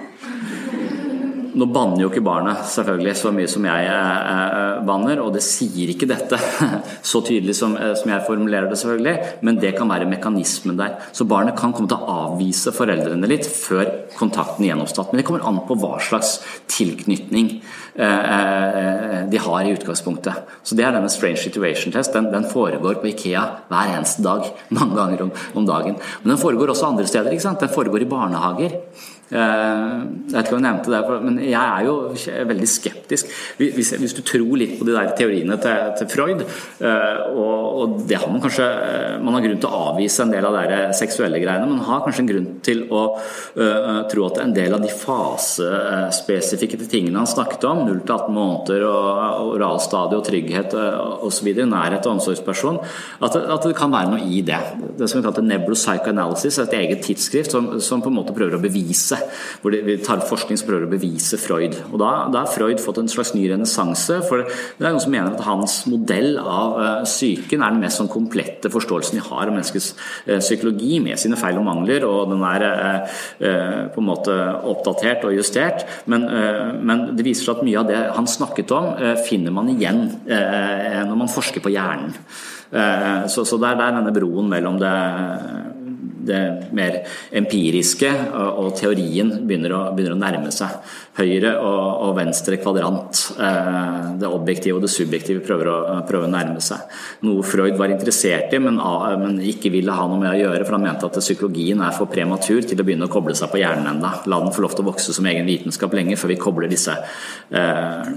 Nå banner jo ikke barnet selvfølgelig så mye som jeg eh, eh, banner, og det sier ikke dette så tydelig som, eh, som, jeg formulerer det, selvfølgelig, men det kan være mekanismen der. Så barnet kan komme til å avvise foreldrene litt før kontakten gjenoppstått. Men det kommer an på hva slags tilknytning de har i utgangspunktet. Så det er denne Strange Situation Test. Den, den foregår på Ikea hver eneste dag, mange ganger om, om dagen. Men den foregår også andre steder. ikke sant? Den foregår i barnehager. Eh, jeg vet ikke om jeg nevnte det, men jeg er jo veldig skeptisk. Hvis, du tror litt på de der teoriene til, Freud, eh, og, og, det har man kanskje eh, Man har grunn til å avvise en del av de seksuelle greiene, men har kanskje en grunn til å tro at en del av de fasespesifikke tingene han snakket om, 0 til 18 måneder og oralstadie og trygghet osv., nærhet og omsorgsperson, at det, kan være noe i det. Det som vi kaller nebropsychoanalysis, et eget tidsskrift som på en måte prøver å bevise hvor vi tar forskning som prøver å bevise Freud. Og da, da har Freud fått en slags ny renessanse. For det er noen som mener at hans modell av uh, er den mest sånn komplette forståelsen vi har av menneskets uh, psykologi, med sine feil og mangler. Og den er uh, på en måte oppdatert og justert. Men, men, det viser seg at mye av det han snakket om, finner man igjen når man forsker på hjernen. Så, så det er der denne broen mellom det det mer empiriske og, teorien begynner å, begynner å, nærme seg. Høyre og, og venstre kvadrant. Det objektive og det subjektive prøver å, prøver å nærme seg. Noe Freud var interessert i, men, men, ikke ville ha noe med å gjøre, for han mente at psykologien er for prematur til å begynne å koble seg på hjernen enda. La den få lov til å vokse som egen vitenskap lenge før vi kobler disse eh, Eh,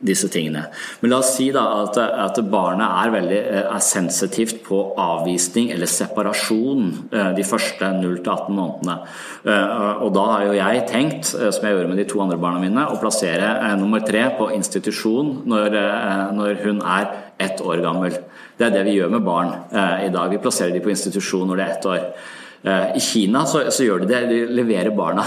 disse tingene. Men la oss si da at, at barnet er veldig eh, er sensitivt på avvisning eller separasjon eh, de første 0-18 månedene. Og da har jo jeg tenkt, som jeg gjorde med de to andre barna mine, å plassere nummer tre på institusjon når, når hun er ett år gammel. Det er det vi gjør med barn i dag. Vi plasserer de på institusjon når de er ett år. I Kina så, så gjør de det, de leverer barna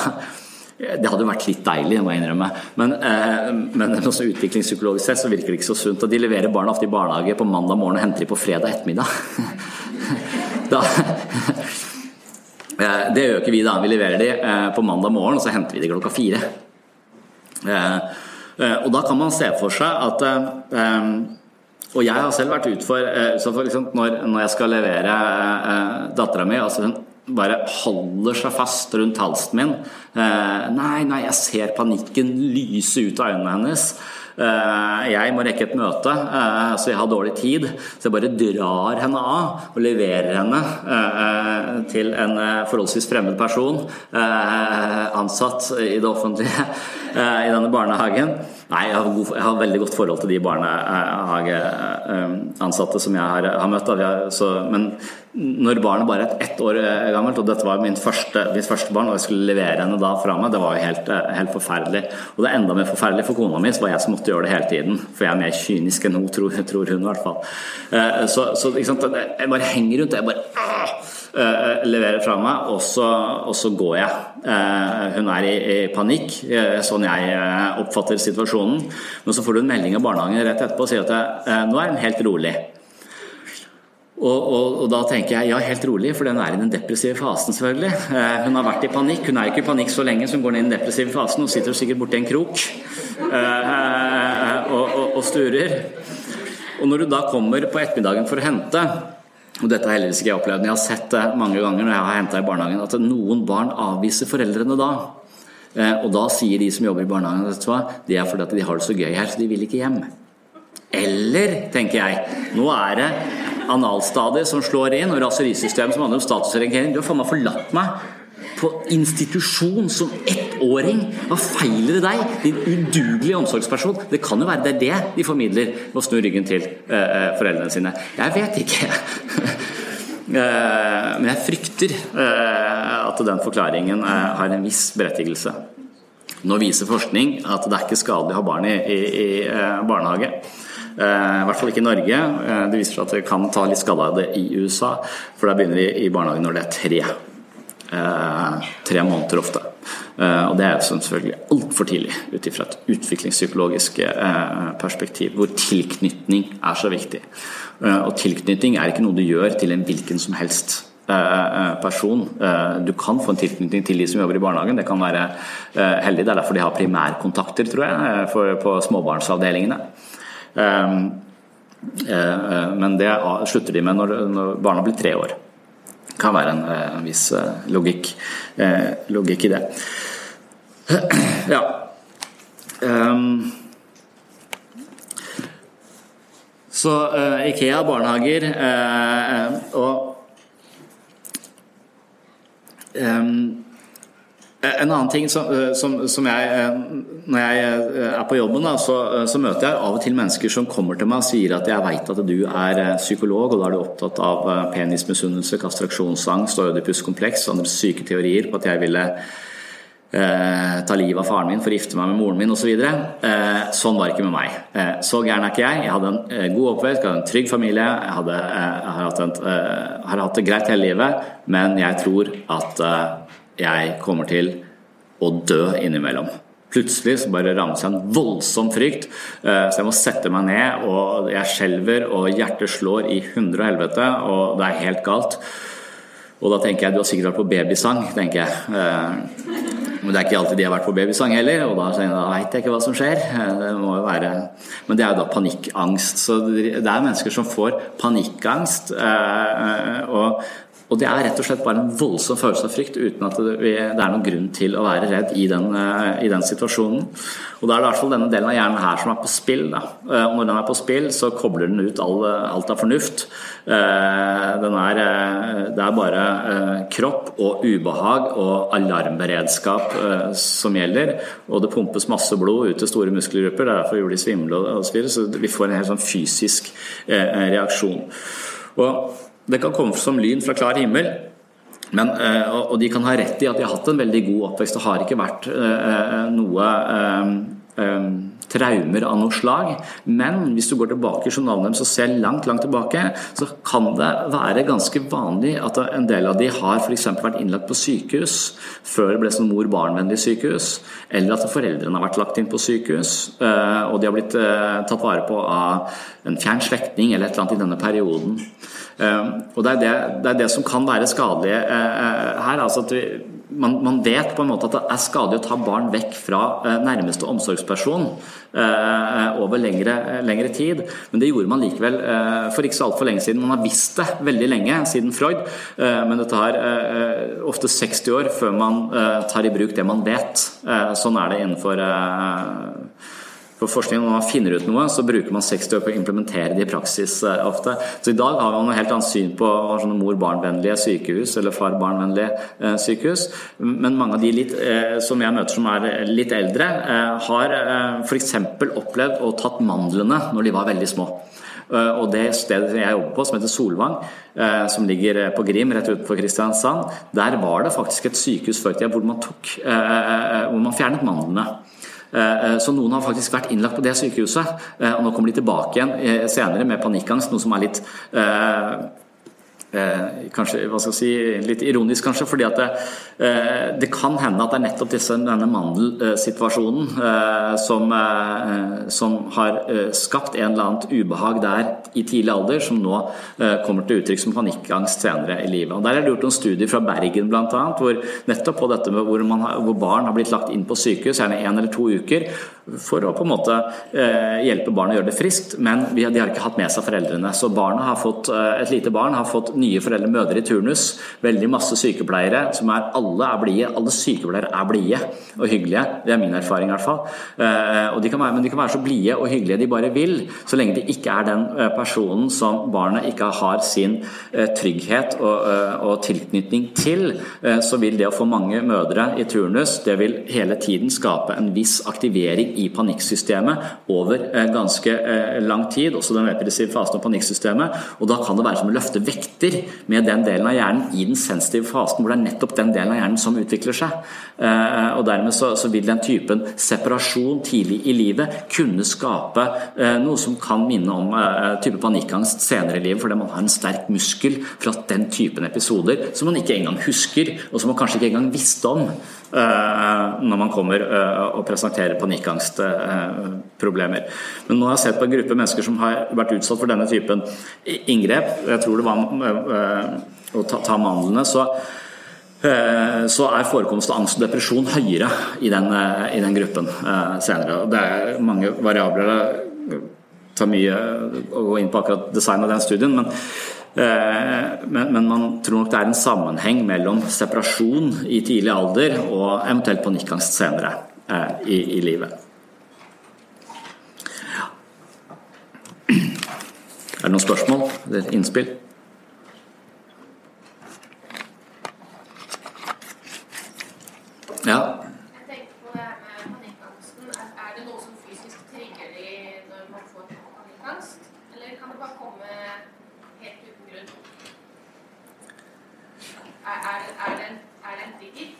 det hadde vært litt deilig, må jeg innrømme. Men, eh, men også utviklingspsykologisk sett så virker det ikke så sunt. Og de leverer barna ofte i barnehage på mandag morgen og henter de på fredag ettermiddag. da, eh, det gjør ikke vi, da. Vi leverer de eh, på mandag morgen, og så henter vi de klokka fire. Eh, og da kan man se for seg at og jeg har selv vært utfor så for liksom, når, når, jeg skal levere dattera mi altså Hun bare holder seg fast rundt halsen min. Eh, nei, nei, jeg ser panikken lyse ut av øynene hennes. Eh, jeg må rekke et møte, eh, så jeg har dårlig tid. Så jeg bare drar henne av og leverer henne til en forholdsvis fremmed person, ansatt i det offentlige i denne barnehagen. Nei, jeg har, god, jeg har, veldig godt forhold til de barnehageansatte som jeg har, har møtt. Så, men når barnet bare er ett år gammelt, og dette var min første, mitt første barn, og jeg skulle levere henne da fra meg, det var jo helt, helt, forferdelig. Og det er enda mer forferdelig for kona mi, så var jeg som måtte gjøre det hele tiden. For jeg er mer kynisk enn hun, tror, tror hun i hvert fall. Eh, så, så jeg bare henger rundt. Jeg bare leverer fra meg, og så, og så går jeg. Uh, hun er i, i panikk, uh, sånn jeg oppfatter situasjonen. Men så får du en melding av barnehagen rett etterpå og sier at nå er hun helt rolig. Og, og, og, da tenker jeg ja, helt rolig, for den er i den depressive fasen, selvfølgelig. hun har vært i panikk. Hun er ikke i panikk så lenge, så hun går ned i den depressive fasen Hun sitter sikkert borti en krok og, og sturer. Og når du da kommer på ettermiddagen for å hente og dette har heldigvis ikke jeg opplevd, men jeg har sett det mange ganger når jeg har henta i barnehagen, at noen barn avviser foreldrene da. Eh, og da sier de som jobber i barnehagen at det er fordi at de har det så gøy her, så de vil ikke hjem. Eller, tenker jeg, nå er det analstadiet som slår inn, og raserisystemet som handler om statusorientering. Du har faen meg forlatt meg på institusjon som ettåring. Hva feiler det deg, din udugelige omsorgsperson? Det kan jo være det er det de formidler ved å snu ryggen til uh, foreldrene sine. Jeg vet ikke. uh, men jeg frykter at den forklaringen har en viss berettigelse. Nå viser forskning at det er ikke skadelig å ha barn i, i, i barnehage. I hvert fall ikke i Norge. Det viser seg at det kan ta litt skade av det i USA, for da begynner de i barnehagen når det er tre. Eh, tre måneder ofte. Eh, og det er selvfølgelig altfor tidlig ut ifra et utviklingspsykologisk eh, perspektiv, hvor tilknytning er så viktig. Og tilknytning er ikke noe du gjør til en hvilken som helst person. Du kan få en tilknytning til de som jobber i barnehagen, det kan være heldig. Det er derfor de har primærkontakter, tror jeg, på småbarnsavdelingene. Men det slutter de med når barna blir tre år kan være en, eh, en viss eh, logikk, eh, logikk, i det. Ja. Um, så uh, Ikea, barnehager uh, og um, en annen ting som, eh, som, som jeg eh, Når jeg er på jobben, da, så, så, møter jeg av og til mennesker som kommer til meg og sier at jeg veit at du er psykolog, og da er du opptatt av penismisunnelse, kastraksjonsangst og ødipuskompleks og andre syke teorier på at jeg ville eh, ta livet av faren min for å gifte meg med moren min osv. Så eh, sånn var det ikke med meg. Eh, så gæren er ikke jeg. Jeg hadde en god oppvekst, jeg hadde en trygg familie, jeg, hadde, jeg har, hatt en, har hatt det greit hele livet, men jeg tror at jeg kommer til å dø innimellom. Plutselig så bare rammer seg en voldsom frykt, eh, så jeg må sette meg ned, og jeg skjelver, og hjertet slår i hundre og helvete, og det er helt galt. Og da tenker jeg du har sikkert vært på babysang, tenker jeg. Eh, men det er ikke alltid de har vært på babysang heller, og da, da veit jeg ikke hva som skjer. Eh, det må jo være Men det er jo da panikkangst. Så det er mennesker som får panikkangst. Og og det er rett og slett bare en voldsom følelse av frykt uten at det, er noen grunn til å være redd i den, eh, i den situasjonen. Og Da er det i hvert fall denne delen av hjernen her som er på spill. Da. Eh, og når den er på spill, så kobler den ut all, alt av fornuft. Er, det er bare kropp og ubehag og alarmberedskap som gjelder. Og det pumpes masse blod ut til store muskelgrupper, derfor gjør de svimle og så. Så vi får en helt sånn fysisk reaksjon. Og det kan komme som lyn fra klar himmel. Men, eh, og de kan ha rett i at de har hatt en veldig god oppvekst. Det har ikke vært eh, eh, noe traumer av noe slag. Men hvis du går tilbake i journalen deres og ser langt langt tilbake, så kan det være ganske vanlig at en del av de har f.eks. vært innlagt på sykehus før det ble sånn mor-barn-vennlig sykehus, eller at foreldrene har vært lagt inn på sykehus, og de har blitt tatt vare på av en fjern slektning eller et eller annet i denne perioden. Ehm, og det er det, det, er det som kan være skadelig eh, eh, her. altså at vi, man, man, vet på en måte at det er skadelig å ta barn vekk fra eh, nærmeste omsorgsperson over lengre, lengre tid, men det gjorde man likevel for ikke så altfor lenge siden. Man har visst det veldig lenge, siden Freud, men det tar ofte 60 år før man tar i bruk det man vet. Sånn er det innenfor for forskning, når man finner ut noe, så bruker man 60 år på å implementere det i praksis eh, ofte. Så i dag har man et helt annet syn på sånne mor-barn-vennlige sykehus eller far-barn-vennlige eh, sykehus. Men mange av de litt, eh, som jeg møter som er litt eldre, har f.eks. opplevd å tatt mandlene når de var veldig små. Og det stedet jeg jobber på, som heter Solvang, som ligger på Grim rett utenfor Kristiansand, der var det faktisk et sykehus før i tida hvor man fjernet mandlene. Eh, eh, så noen har faktisk vært innlagt på det sykehuset, eh, og nå kommer de tilbake igjen senere med panikkangst, noe som er litt Eh, kanskje, hva skal jeg si, litt ironisk, kanskje, fordi at det, eh, det kan hende at det er nettopp disse, denne mandelsituasjonen eh, som, eh, som, har eh, skapt en eller annet ubehag der i tidlig alder, som nå eh, kommer til uttrykk som panikkangst senere i livet. Og Der er det gjort noen studier fra Bergen bl.a., hvor nettopp på dette med hvor, hvor, barn har blitt lagt inn på sykehus, gjerne én eller to uker, for å på en måte hjelpe barnet å gjøre det friskt, men de har ikke hatt med seg foreldrene. Så barnet har fått, et lite barn har fått nye foreldre mødre i turnus. Veldig masse sykepleiere som er alle er blide. Alle sykepleiere er blide og hyggelige. Det er min erfaring i hvert fall. Eh, og de være, men de kan være så blide og hyggelige de bare vil, så lenge de ikke er den eh, personen som barnet ikke har sin eh, trygghet og, og tilknytning til. Så vil det å få mange mødre i turnus, det vil hele tiden skape en viss aktivering i panikksystemet over ganske lang tid, også den repressive fasen av panikksystemet. Og da kan det være som å løfte vekter med den delen av hjernen i den sensitive fasen, hvor det er nettopp den delen av hjernen som utvikler seg. Eh, og Dermed så, så vil den typen separasjon tidlig i livet kunne skape eh, noe som kan minne om eh, type panikkangst senere i livet, fordi man har en sterk muskel fra den typen episoder som man ikke engang husker, og som man kanskje ikke engang visste om når man kommer og presenterer panikkangstproblemer. Men nå har jeg sett på en gruppe mennesker som har vært utsatt for denne typen inngrep. Jeg tror det var å ta, mandlene. så eh, så er forekomst av angst og depresjon høyere i den, eh, i den gruppen eh, senere. Det er mange variabler. Det tar mye å gå inn på akkurat design av den studien, men, men, men, man tror nok det er en sammenheng mellom separasjon i tidlig alder og eventuelt panikkangst senere i, i livet. Er det noen spørsmål eller innspill? Ja. Jeg tenker på det her med panikkangsten. Er det noe som fysisk trigger de når man får panikkangst? Eller kan det bare komme helt uten grunn? Er, det, en, er trigger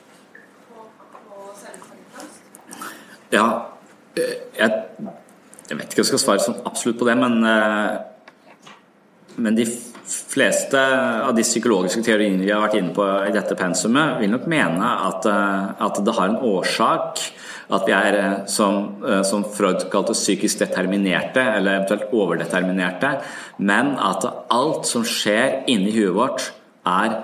på, på selve? Ja, eh, jeg, jeg, vet ikke om jeg skal svare sånn absolutt på det, men, eh, men de fleste av de psykologiske teoriene vi har vært inne på i dette pensumet, vil nok mene at, eh, at det har en årsak at vi er, som, som Freud kalte psykisk determinerte, eller eventuelt overdeterminerte, men at alt som skjer inni huet vårt, er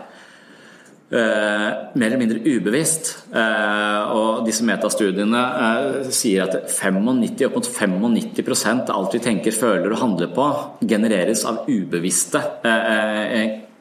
Uh, mer eller mindre ubevisst. Uh, og disse metastudiene uh, sier at 95, opp mot 95% av alt vi tenker, føler og handler på, genereres av ubevisste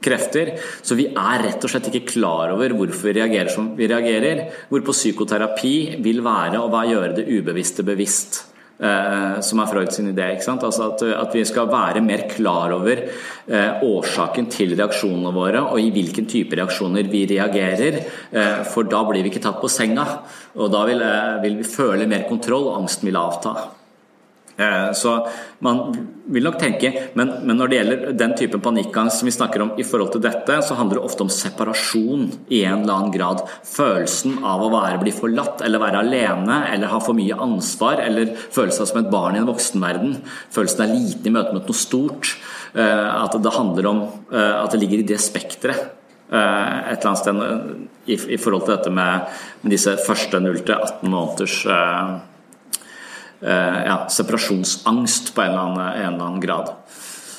krefter. Så vi er rett og slett ikke klar over hvorfor vi reagerer som vi reagerer. Hvorpå psykoterapi vil være å gjøre det ubevisste bevisst. Eh, som er Freud sin idé. Altså at, at, vi skal være mer klar over eh, årsaken til reaksjonene våre, og i hvilken type reaksjoner vi reagerer. Eh, for da blir vi ikke tatt på senga, og da vil, eh, vil vi føle mer kontroll, og angsten vil avta. Eh, så man vil nok tenke, men, men, når det gjelder den typen panikkangst som vi snakker om i forhold til dette, så handler det ofte om separasjon i en eller annen grad. Følelsen av å være, bli forlatt eller være alene eller ha for mye ansvar eller føle seg som et barn i en voksenverden. Følelsen er liten i møte med noe stort. Eh, at det handler om eh, at det ligger i det spekteret et eller annet sted i, forhold til dette med, disse første 0 til 18 måneders ja, separasjonsangst på en eller, annen, en eller annen grad.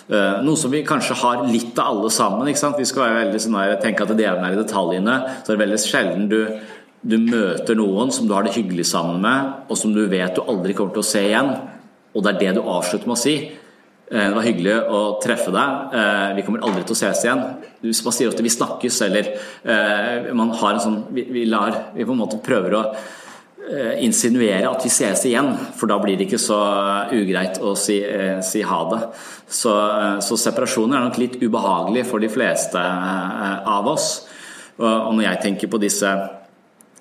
Eh, noe som vi kanskje har litt av alle sammen. Vi skal være veldig sånn der, tenke at djevelen er i detaljene. Så er det veldig sjelden du, du, møter noen som du har det hyggelig sammen med, og som du vet du aldri kommer til å se igjen. Og det er det du avslutter med å si. Eh, det var hyggelig å treffe deg. Vi kommer aldri til å ses igjen. Man sier ofte 'vi snakkes', eller man har en sånn Vi, vi lar Vi på en måte prøver å Eh, insinuere at vi ses igjen, for da blir det ikke så ugreit å si, eh, si ha det. Så, eh, så separasjoner er nok litt ubehagelig for de fleste av oss. Og når jeg tenker på disse,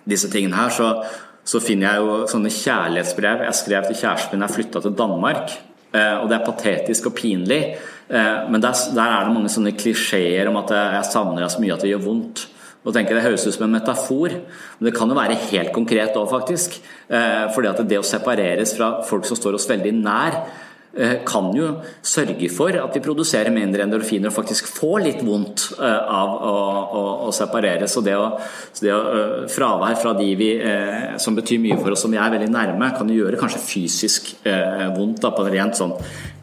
disse tingene her, så, så, finner jeg jo sånne kjærlighetsbrev jeg skrev til kjæresten min da jeg flytta til Danmark. Og det er patetisk og pinlig, men der, der er det mange sånne klisjeer om at jeg savner deg så mye at det gjør vondt. Og tenker Det høres ut som en metafor, men det kan jo være helt konkret òg, faktisk. Eh, fordi at det å separeres fra folk som står oss veldig nær, eh, kan jo sørge for at vi produserer mindre endorfiner og faktisk får litt vondt eh, av å, å, å separeres. Og det å, det å, fravær fra de vi, som betyr mye for oss, som vi er veldig nærme, kan jo gjøre kanskje fysisk vondt da, på et rent sånn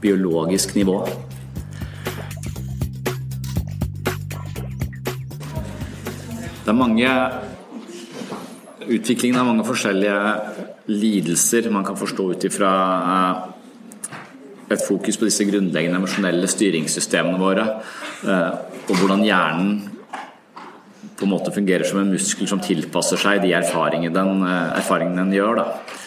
biologisk nivå. Det er mange Utviklingen av mange forskjellige lidelser man kan forstå ut ifra eh, et fokus på disse grunnleggende emosjonelle styringssystemene våre, eh, og hvordan hjernen på en måte fungerer som en muskel som tilpasser seg de erfaringene den, eh, erfaringene den gjør. Da.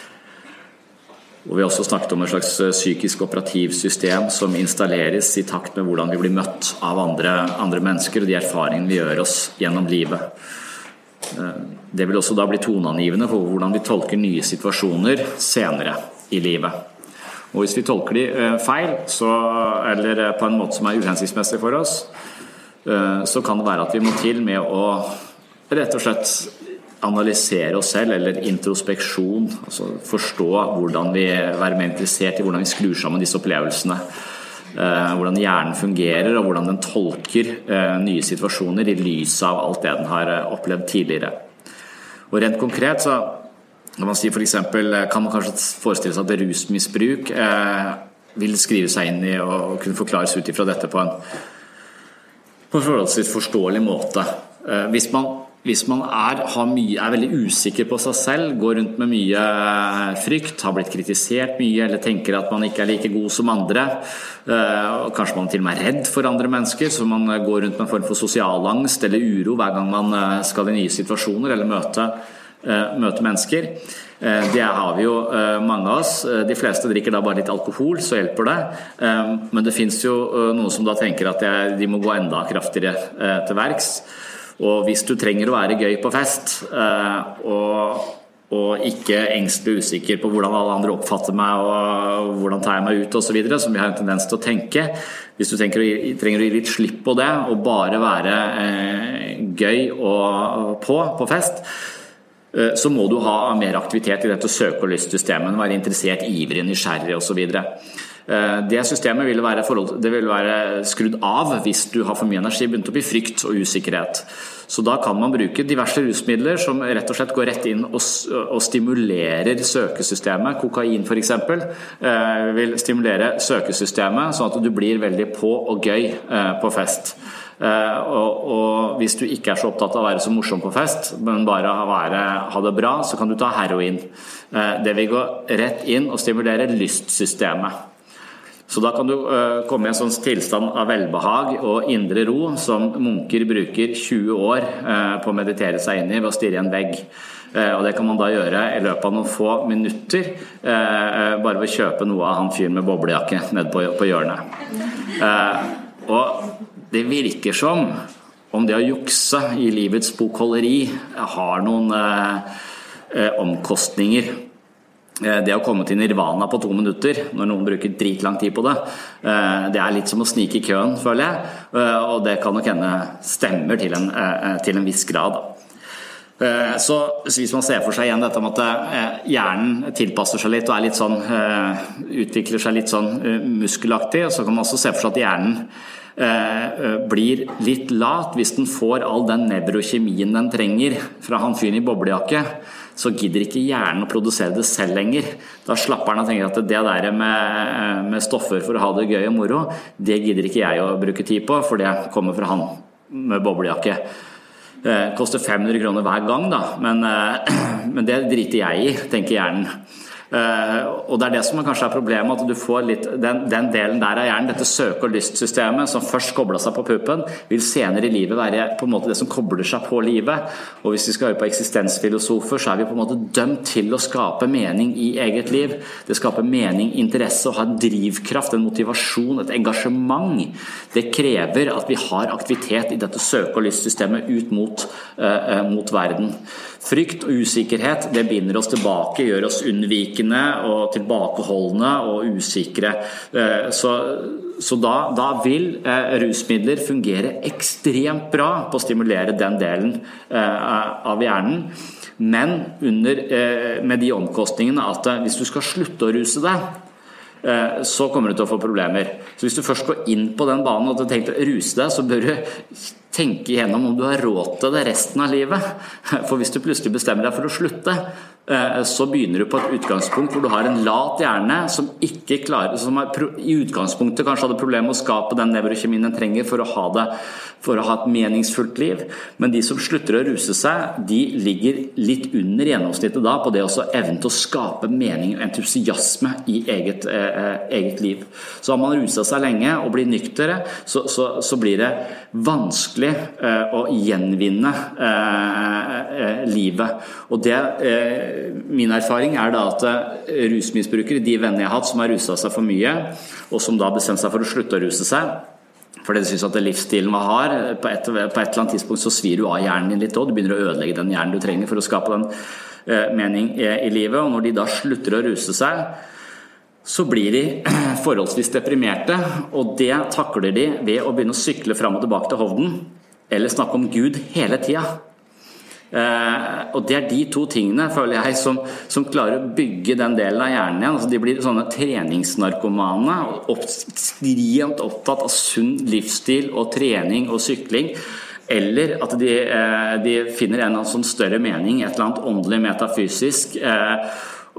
Og Vi også snakket om et slags psykisk operativsystem som installeres i takt med hvordan vi blir møtt av andre, andre mennesker og de erfaringene vi gjør oss gjennom livet. Eh, det vil også da bli toneangivende for hvordan vi tolker nye situasjoner senere i livet. Og Hvis vi tolker de eh, feil, så, eller eh, på en måte som er uhensiktsmessig for oss, så kan det være at vi må til med å rett og slett analysere oss selv, eller introspeksjon. altså Forstå hvordan vi være mer interessert i hvordan vi skrur sammen disse opplevelsene. Eh, hvordan hjernen fungerer og hvordan den tolker eh, nye situasjoner i lys av alt det den har eh, opplevd tidligere. Og Rent konkret så kan man si for eksempel, kan man kanskje forestille seg at rusmisbruk vil skrive seg inn i og kunne forklares ut ifra dette på en, på en forholdsvis forståelig måte. Hvis man hvis man er, mye, er, veldig usikker på seg selv, går rundt med mye frykt, har blitt kritisert mye eller tenker at man ikke er like god som andre, eh, kanskje man til og med er redd for andre mennesker, så man går rundt med en form for sosial angst eller uro hver gang man eh, skal i nye situasjoner eller møte, eh, møte mennesker. Det har vi jo mange av oss. De fleste drikker da bare litt alkohol, så hjelper det. Men det fins jo noen som da tenker at de må gå enda kraftigere til verks. Og hvis du trenger å være gøy på fest, eh, og, og ikke engstelig usikker på hvordan alle andre oppfatter meg og hvordan tar jeg meg ut osv., som vi har en tendens til å tenke Hvis du tenker, trenger å gi litt slipp på det og bare være eh, gøy og på på fest, eh, så må du ha mer aktivitet i dette søke- og lystsystemet. Være interessert, ivrig, nysgjerrig osv. Eh, det systemet vil være, det vil være skrudd av hvis du har for mye energi, begynt opp i frykt og usikkerhet. Så da kan man bruke diverse rusmidler som rett og slett går rett inn og, og stimulerer søkesystemet. Kokain f.eks. Eh, vil stimulere søkesystemet, sånn at du blir veldig på og gøy eh, på fest. Og, og, hvis du ikke er så opptatt av å være så morsom på fest, men bare være, ha det bra, så kan du ta heroin. Det vil gå rett inn og stimulere lystsystemet. Så da kan du uh, komme i en sånn tilstand av velbehag og indre ro som munker bruker 20 år uh, på å meditere seg inn i ved å stirre i en vegg. Uh, og Det kan man da gjøre i løpet av noen få minutter, bare ved å kjøpe noe av han fyren med boblejakke nede på hjørnet. og det virker som om det å jukse i livets bokholderi har noen omkostninger. Eh, det å komme til nirvana på to minutter når noen bruker dritlang tid på det, eh, det er litt som å snike i køen, føler jeg. Eh, og det kan nok hende stemmer til en, til en viss grad. Så hvis man ser for seg igjen dette med at hjernen tilpasser seg litt og er litt sånn, utvikler seg litt sånn muskelaktig, så kan man også se for seg at hjernen blir litt lat hvis den får all den nevrokjemien den trenger fra han fyren i boblejakke så gidder ikke hjernen å produsere det selv lenger. Da slapper han og tenker at det der med, med, stoffer for å ha det gøy og moro, det gidder ikke jeg å bruke tid på, for det kommer fra han med boblejakke. Eh, koster 500 kroner hver gang, da, men, eh, men det driter jeg i, tenker hjernen. Uh, og Det er det som kanskje er problemet, at du får litt den, den delen der av hjernen, dette søke- og lystsystemet som først kobla seg på puppen, vil senere i livet være på en måte det som kobler seg på livet. Og Hvis vi skal høre på eksistensfilosofer, så er vi på en måte dømt til å skape mening i eget liv. Det skaper mening, interesse, å ha en drivkraft, en motivasjon, et engasjement. Det krever at vi har aktivitet i dette søke- og lystsystemet ut mot, uh, mot verden. Frykt og usikkerhet det binder oss tilbake, gjør oss unnvikende og tilbakeholdne og usikre. Eh, så, så da, da, vil eh, rusmidler fungere ekstremt bra på å stimulere den delen eh, av hjernen. Men under, med de omkostningene at hvis du skal slutte å ruse deg, så kommer du til å få problemer. Så Hvis du først går inn på den banen og tenkt å ruse deg, så bør du tenke igjennom om du har råd til det resten av livet. For hvis du plutselig bestemmer deg for å slutte, så begynner du på et utgangspunkt hvor du har en lat hjerne som ikke klarer, som i utgangspunktet kanskje hadde problemer med å skape den nevrokjemien den trenger for å, ha det, for å ha et meningsfullt liv. Men de som slutter å ruse seg, de ligger litt under gjennomsnittet da på det også evnen til å skape mening og entusiasme i eget, eh, eh, eget liv. Så har man rusa seg lenge og blir nyktere, så, så, så blir det vanskelig eh, å gjenvinne eh, eh, livet. Og det min erfaring er da at eh, rusmisbrukere, de vennene jeg har hatt som har rusa seg for mye, og som da bestemte seg for å slutte å ruse seg fordi de syns at livsstilen man har, på et, på et, eller annet tidspunkt så svir du av hjernen din litt òg. Du begynner å ødelegge den hjernen du trenger for å skape den eh, mening i, i, livet. Og når de da slutter å ruse seg, så blir de forholdsvis deprimerte. Og det takler de ved å begynne å sykle fram og tilbake til Hovden, eller snakke om Gud hele tida. Eh, og Det er de to tingene føler jeg som, som klarer å bygge den delen av hjernen igjen. Altså de blir sånne treningsnarkomane. Ekstremt opptatt av sunn livsstil og trening og sykling. Eller at de, eh, de finner en sånn større mening, et eller annet åndelig metafysisk. Eh,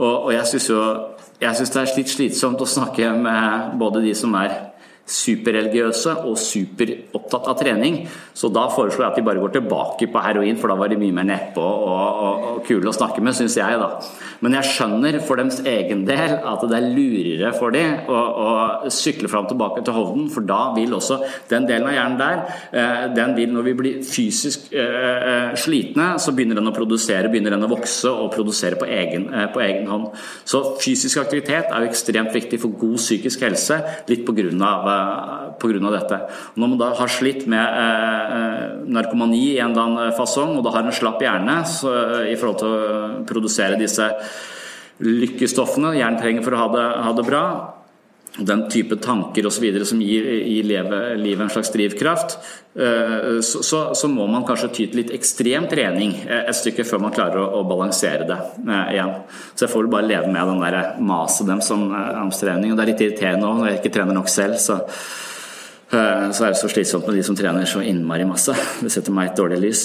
og, og jeg syns det er litt slitsomt å snakke med både de som er superreligiøse og superopptatt av trening. Så da foreslår jeg at de bare går tilbake på heroin, for da var de mye mer nedpå og, og, og, kule å snakke med, syns jeg, da. Men jeg skjønner for deres egen del at det er lurere for dem å, å sykle fram tilbake til Hovden, for da vil også den delen av hjernen der, eh, den vil når vi blir fysisk eh, slitne, så begynner den å produsere, begynner den å vokse og produsere på egen, på egen hånd. Så fysisk aktivitet er jo ekstremt viktig for god psykisk helse, litt på grunn av pga. dette. Når man da har slitt med eh, eh, narkomani i en eller annen fasong, og da har en slapp hjerne så, i forhold til å produsere disse lykkestoffene hjernen trenger for å ha det, ha det bra, den type tanker osv. som gir, gir livet en slags drivkraft, eh, så, så, så, må man kanskje ty til litt ekstrem trening et stykke før man klarer å, å balansere det eh, igjen. Så jeg får bare leve med den der maset dem som amstrening. Og det er litt irriterende òg når jeg ikke trener nok selv. så eh, så er det så slitsomt med de som trener så innmari masse. Det setter meg i et dårlig lys.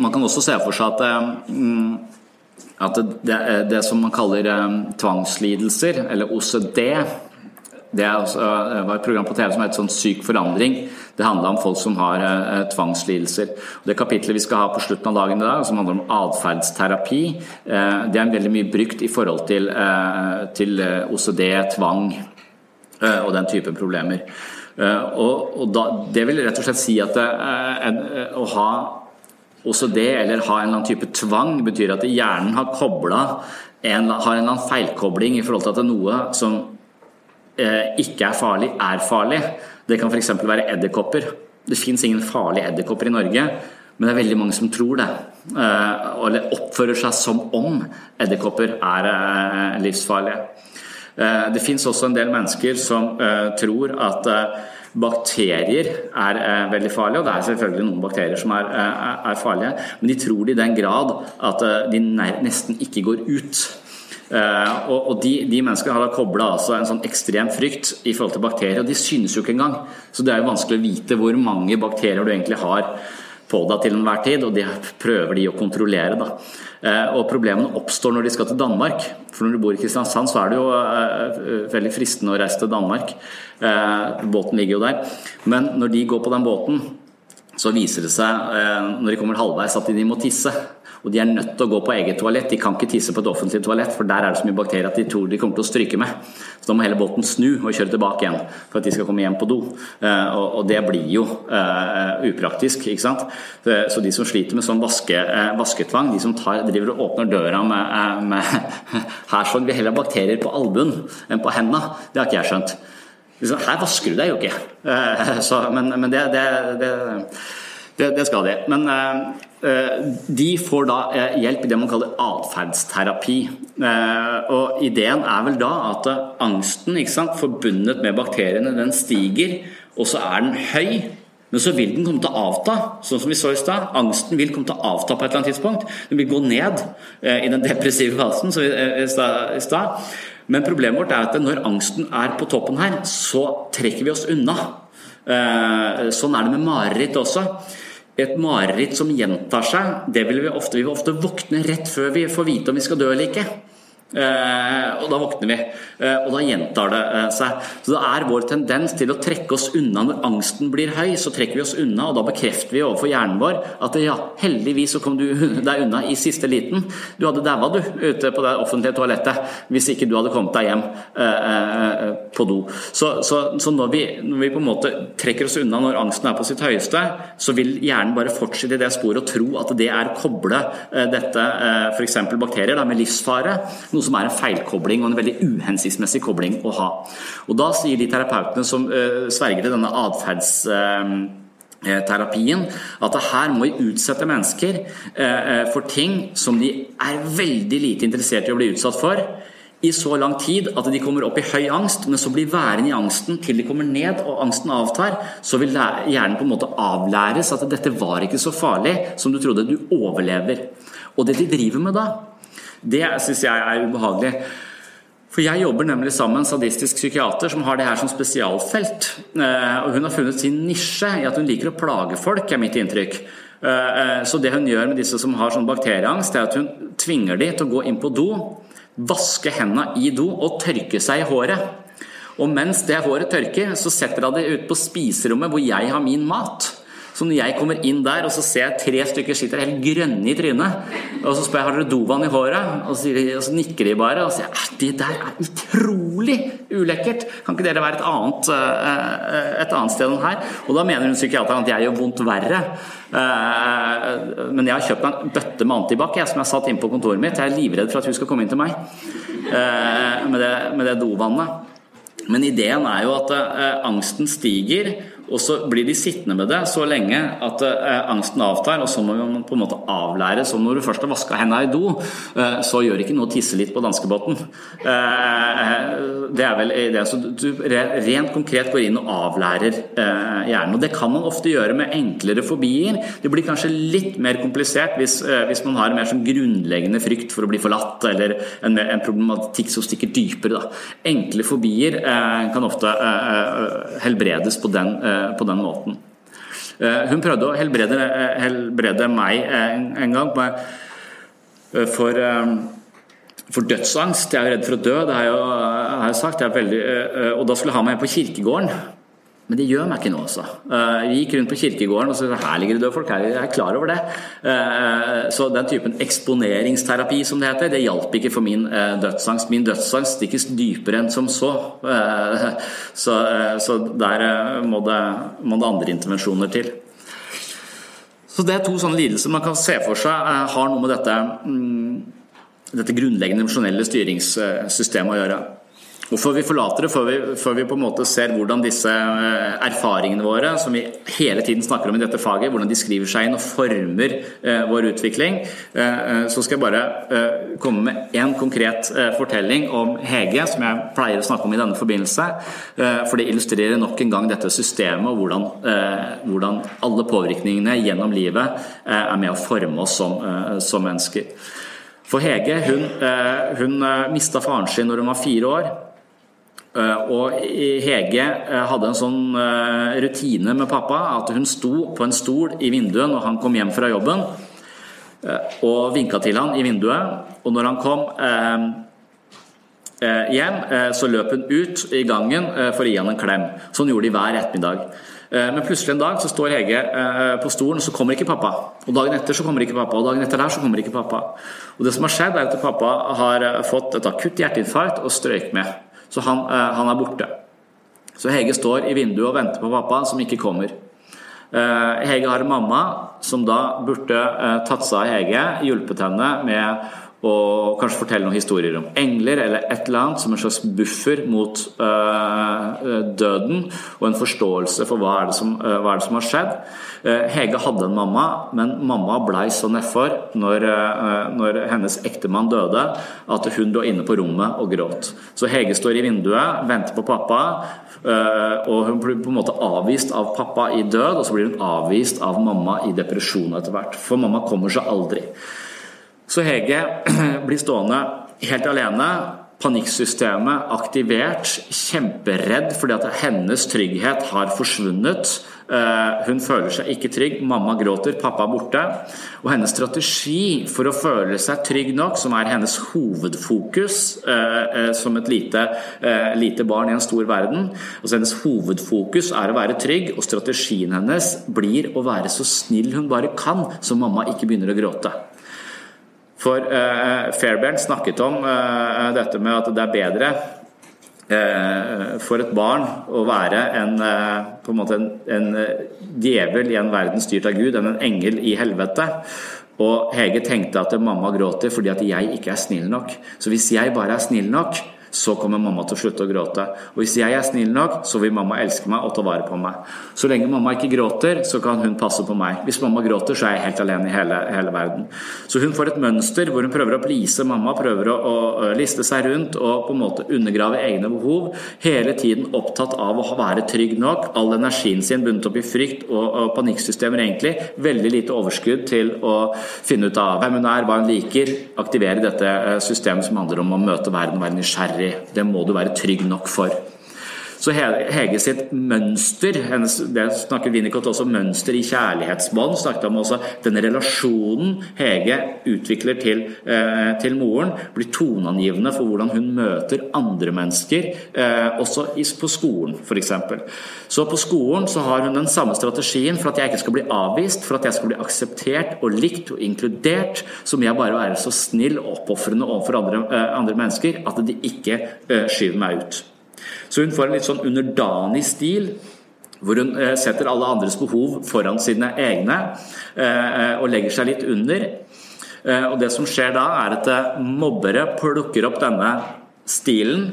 Man kan også se for seg at, eh, at det, det som man kaller eh, tvangslidelser, eller OCD det, var et program på TV som het sånn Syk forandring. Det handla om folk som har eh, tvangslidelser. Det kapitlet vi skal ha på slutten av dagen i dag, som handler om atferdsterapi, eh, det er veldig mye brukt i forhold til, eh, til OCD, tvang eh, og den type problemer. Eh, og, og da, det vil rett og slett si at eh, en, å ha OCD eller ha en eller annen type tvang betyr at hjernen har kobla en, har en eller annen feilkobling i forhold til at det noe som Eh, ikke er farlig, er farlig. Det kan f.eks. være edderkopper. Det fins ingen farlige edderkopper i Norge, men det er veldig mange som tror det. Eh, eller oppfører seg som om edderkopper er eh, livsfarlige. Det fins også en del mennesker som tror at bakterier er veldig farlige, og det er selvfølgelig noen bakterier som er, er farlige, men de tror det i den grad at de nesten ikke går ut. Uh, og de, de, menneskene har da kobla altså en sånn ekstrem frykt i forhold til bakterier, og de synes jo ikke engang. Så det er jo vanskelig å vite hvor mange bakterier du egentlig har på deg til enhver tid, og det prøver de å kontrollere. da. Uh, og Problemene oppstår når de skal til Danmark. For når du bor i Kristiansand, så er det jo uh, veldig fristende å reise til Danmark. båten ligger jo der. Men når de går på den båten, så viser det seg når de kommer halvveis at de må tisse. Og de er nødt til å gå på eget toalett. De kan ikke tisse på et offentlig toalett, for der er det så mye bakterier at de tror de kommer til å stryke med. Så da må hele båten snu og kjøre tilbake igjen for at de skal komme hjem på do. Eh, og det blir jo uh, upraktisk, ikke sant. Så de som sliter med sånn vaske, vasketvang, de som tar, driver og åpner døra med, med Her så vi heller bakterier på albuen enn på henda. Det har ikke jeg skjønt. Liksom, her vasker du deg jo ikke. Så, men, men det, det, det det, det skal de. Men uh, de får da uh, hjelp i det man kaller atferdsterapi. Og ideen er vel da at angsten sant, forbundet med bakteriene, den stiger, og så er den høy. Men så vil den komme til å avta, sånn som vi så i stad. Angsten vil komme til å avta på et eller annet tidspunkt. Den vil gå ned i den depressive fasen som vi i stad. Men problemet vårt er at når angsten er på toppen her, så trekker vi oss unna. Sånn er det med mareritt også et mareritt som gjentar seg, det vil vi ofte, vi vil ofte våkne rett før vi får vite om vi skal dø eller ikke. Eh, og da våkner vi, eh, og da gjentar det eh, seg. Så det er vår tendens til å trekke oss unna når angsten blir høy. Så trekker vi oss unna, og da bekrefter vi overfor hjernen vår at ja, heldigvis så kom du deg unna i siste liten. Du hadde daua, du, ute på det offentlige toalettet hvis ikke du hadde kommet deg hjem på do. Så, så, så når, vi, når, vi, på en måte trekker oss unna når angsten er på sitt høyeste, så vil hjernen bare fortsette i det sporet og tro at det er å koble dette, f.eks. bakterier, da, med livsfare. Noe noe som er en feilkobling og en veldig uhensiktsmessig kobling å ha. Og Da sier de terapeutene som uh, sverger til denne atferds... Uh, terapien, at her må vi utsette mennesker for ting som de er veldig lite interessert i å bli utsatt for, i så lang tid at de kommer opp i høy angst, men så blir værende i angsten til de kommer ned og angsten avtar, så vil hjernen på en måte avlæres at dette var ikke så farlig som du trodde. Du overlever. Og det de driver med da, det syns jeg er ubehagelig. For jeg jobber nemlig sammen med en sadistisk psykiater som har det her som spesialfelt. Eh, og hun har funnet sin nisje i at hun liker å plage folk, er mitt inntrykk. Eh, eh, så det hun gjør med disse som har sånn bakterieangst, er at hun tvinger dem til å gå inn på do vaske hendene i do og tørke seg i håret. Og mens det håret tørker, så setter hun det ut på spiserommet hvor jeg har min mat. Så når jeg kommer inn der og så ser jeg tre stykker sitter helt grønne i trynet, og så spør jeg har dere dovann i håret, og så, de, og så nikker de bare og sier at det der er utrolig ulekkert. Kan ikke dere være et annet, eh, et annet sted enn her? Og da mener hun psykiateren at jeg gjør vondt verre. Eh, men jeg har kjøpt meg en bøtte med antibac som jeg har satt inn på kontoret mitt. Jeg er livredd for at hun skal komme inn til meg eh, med det, med det dovannet. Men ideen er jo at angsten stiger, og så blir de sittende med det så lenge at eh, angsten avtar, og så må man på en måte avlære. Så når du først har vaska hendene i do, eh, så gjør ikke noe å tisse litt på danskebåten. Eh, det er vel det. Så du rent konkret går inn og avlærer eh, hjernen. Og det kan man ofte gjøre med enklere fobier. Det blir kanskje litt mer komplisert hvis, eh, hvis man har en mer sånn grunnleggende frykt for å bli forlatt, eller en, en problematikk som stikker dypere. Da. Enkle fobier eh, kan ofte helbredes på den måten Eh, på den måten. Eh, hun prøvde å helbrede, eh, helbrede meg en, gang for, for dødsangst. Jeg er redd for å dø, det har jeg, har jeg sagt. Veldig, og da skulle jeg ha meg på kirkegården. Men det gjør meg ikke noe, altså. Eh, vi gikk rundt på kirkegården og så her ligger det døde folk, jeg er klar over det. Eh, så den typen eksponeringsterapi som det heter, det hjalp ikke for min eh, dødsangst. Min dødsangst stikkes dypere enn som så. Så, så der må det, må det andre intervensjoner til. Så det er to sånne lidelser man kan se for seg har noe med dette, mm, dette grunnleggende emosjonelle styringssystemet å gjøre. Før vi forlater det, før vi, før vi, på en måte ser hvordan disse eh, erfaringene våre, som vi hele tiden snakker om i dette faget, hvordan de skriver seg inn og former eh, vår utvikling, eh, så skal jeg bare komme med én konkret fortelling om Hege, som jeg pleier å snakke om i denne forbindelse. for det illustrerer nok en gang dette systemet og hvordan, hvordan alle påvirkningene gjennom livet er med å forme oss som, som mennesker. For Hege hun, hun mista faren sin når hun var fire år. Eh, og Hege eh, hadde en sånn eh, rutine med pappa at hun sto på en stol i vinduet når han kom hjem fra jobben, og vinka til han i vinduet. Og når han kom hjem, så løp hun ut i gangen for å gi han en klem. Sånn gjorde de hver ettermiddag. Men plutselig en dag så står Hege på stolen, og så kommer ikke pappa. Og dagen etter så kommer ikke pappa, og dagen etter der så kommer ikke pappa. Og det som har skjedd, er at pappa har fått et akutt hjerteinfarkt og strøyk med. Så han, eh, han, er borte. Så Hege står i vinduet og venter på pappa, som ikke kommer. Eh, Hege har en mamma som da burde eh, tatt seg av Hege, hjulpet henne med og kanskje fortelle noen historier om engler eller et eller annet som en slags buffer mot øh, døden, og en forståelse for hva er det som, uh, er det som har skjedd. Hege hadde en mamma, men mamma blei så nedfor når, når, hennes ektemann døde, at hun lå inne på rommet og gråt. Så Hege står i vinduet, venter på pappa, og hun blir på en måte avvist av pappa i død, og så blir hun avvist av mamma i depresjon etter hvert. For mamma kommer seg aldri. Så Hege blir stående helt alene. Panikksystemet aktivert, kjemperedd fordi at hennes trygghet har forsvunnet. Eh, hun føler seg ikke trygg, mamma gråter, pappa er borte. Og hennes strategi for å føle seg trygg nok, som er hennes hovedfokus eh, eh, som et lite, lite barn i en stor verden altså Hennes hovedfokus er å være trygg, og strategien hennes blir å være så snill hun bare kan, så mamma ikke begynner å gråte. For eh, Fairbairn snakket om eh, dette med at det er bedre eh, for et barn å være en, på en, måte en, en djevel i en verden styrt av Gud enn en engel i helvete. Og Hege tenkte at mamma gråter fordi at jeg ikke er snill nok. Så hvis jeg bare er snill nok, så kommer mamma til å slutte å gråte. Og hvis jeg er snill nok, så vil mamma elske meg og ta vare på meg. Så lenge mamma ikke gråter, så kan hun passe på meg. Hvis mamma gråter, så er jeg helt alene i hele, hele verden. Så hun får et mønster hvor hun prøver å please mamma, prøver å, å, liste seg rundt og på en måte undergrave egne behov. Hele tiden opptatt av å være trygg nok. All energien sin bundet opp i frykt og, og panikksystemer, egentlig. Veldig lite overskudd til å finne ut av hvem hun er, hva hun liker. Aktivere dette eh, systemet som handler om å møte verden, være nysgjerrig nysgjerrig. Det må du være trygg nok for. Så Hege sitt mønster, det snakker Winnicott også mønster i kjærlighetsbånd, snakket om også den relasjonen Hege utvikler til, eh, til moren, blir toneangivende for hvordan hun møter andre mennesker, eh, også på skolen f.eks. Så på skolen så har hun den samme strategien for at jeg ikke skal bli avvist, for at jeg skal bli akseptert og likt og inkludert, så må jeg bare være så snill og oppofrende overfor andre, eh, andre mennesker at de ikke skyver meg ut. Så hun får en litt sånn underdanig stil. Hvor hun eh, setter alle andres behov foran sine egne eh, og legger seg litt under. Eh, og Det som skjer da, er at mobbere plukker opp denne stilen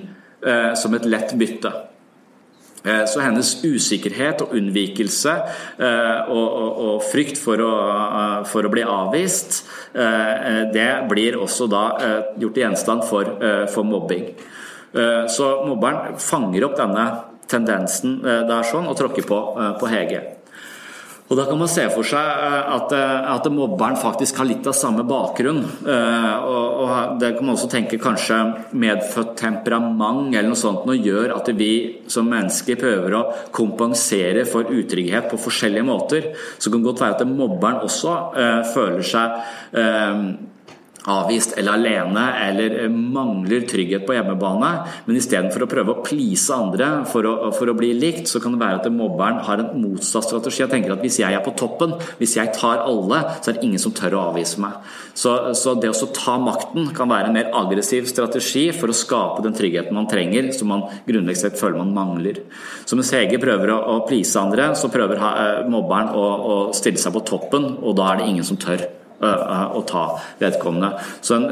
som et lett bytte. Så hennes usikkerhet og unnvikelse og, frykt for å, for å, bli avvist, det blir også da gjort gjenstand for, for mobbing. Eh, så mobberen fanger opp denne tendensen eh, der sånn og tråkker på, eh, på Hege. Og Da kan man se for seg at, at, mobberen faktisk har litt av samme bakgrunn. Og, og Det kan man også tenke kanskje medfødt temperament eller noe sånt noe gjør at vi som mennesker prøver å kompensere for utrygghet på forskjellige måter. Så det kan godt være at mobberen også føler seg avvist eller alene eller eh, mangler trygghet på hjemmebane. Men istedenfor å prøve å please andre for å, for å, bli likt, så kan det være at mobberen har en motsatt strategi. Jeg tenker at Hvis jeg er på toppen, hvis jeg tar alle, så er det ingen som tør å avvise meg. Så, så det å ta makten kan være en mer aggressiv strategi for å skape den tryggheten man trenger, som man grunnleggende sett føler man mangler. Så mens Hege prøver å, å please andre, så prøver eh, mobberen å, å stille seg på toppen, og da er det ingen som tør å ta vedkommende. Så en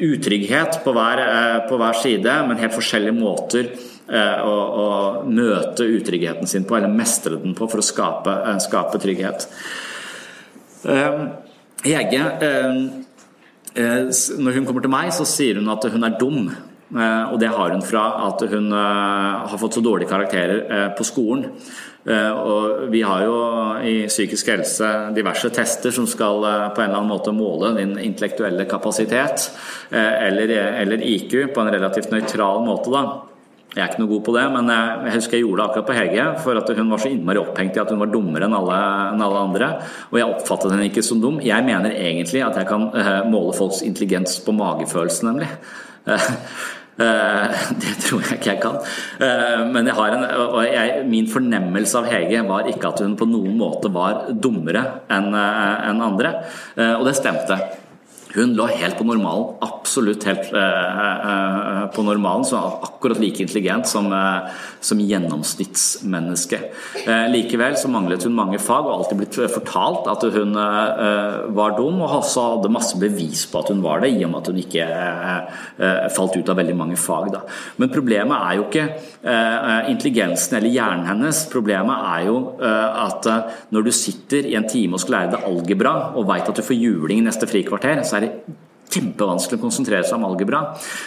utrygghet på hver, på hver side, men helt forskjellige måter å, å, møte utryggheten sin på, eller mestre den på, for å skape, skape trygghet. Hege, når hun kommer til meg, så sier hun at hun er dum. Og det har hun fra at hun har fått så dårlige karakterer på skolen. Eh, og vi har jo i psykisk helse diverse tester som skal eh, på en eller annen måte måle din intellektuelle kapasitet, eh, eller, eller IQ, på en relativt nøytral måte. da. Jeg er ikke noe god på det, men jeg husker jeg gjorde det akkurat på Hege. For at hun var så innmari opphengt i at hun var dummere enn alle, enn alle, andre. Og jeg oppfattet henne ikke som dum. Jeg mener egentlig at jeg kan måle folks intelligens på magefølelse, nemlig. Eh, det tror jeg ikke jeg kan. Eh, men jeg har en, og jeg, min fornemmelse av Hege var ikke at hun på noen måte var dummere enn eh, andre. Og det stemte. Hun lå helt på normalen, absolutt helt eh, eh, på normalen. Så akkurat like intelligent som, eh, som gjennomsnittsmenneske. Eh, likevel så manglet hun mange fag og alltid blitt fortalt at hun eh, var dum, og også hadde masse bevis på at hun var det, i og med at hun ikke eh, falt ut av veldig mange fag. Da. Men problemet er jo ikke intelligensen eller hjernen hennes. Problemet er jo at når du sitter i en time og skal lære deg algebra, og veit at du får juling i neste frikvarter, så er det kjempevanskelig å konsentrere seg om algebra.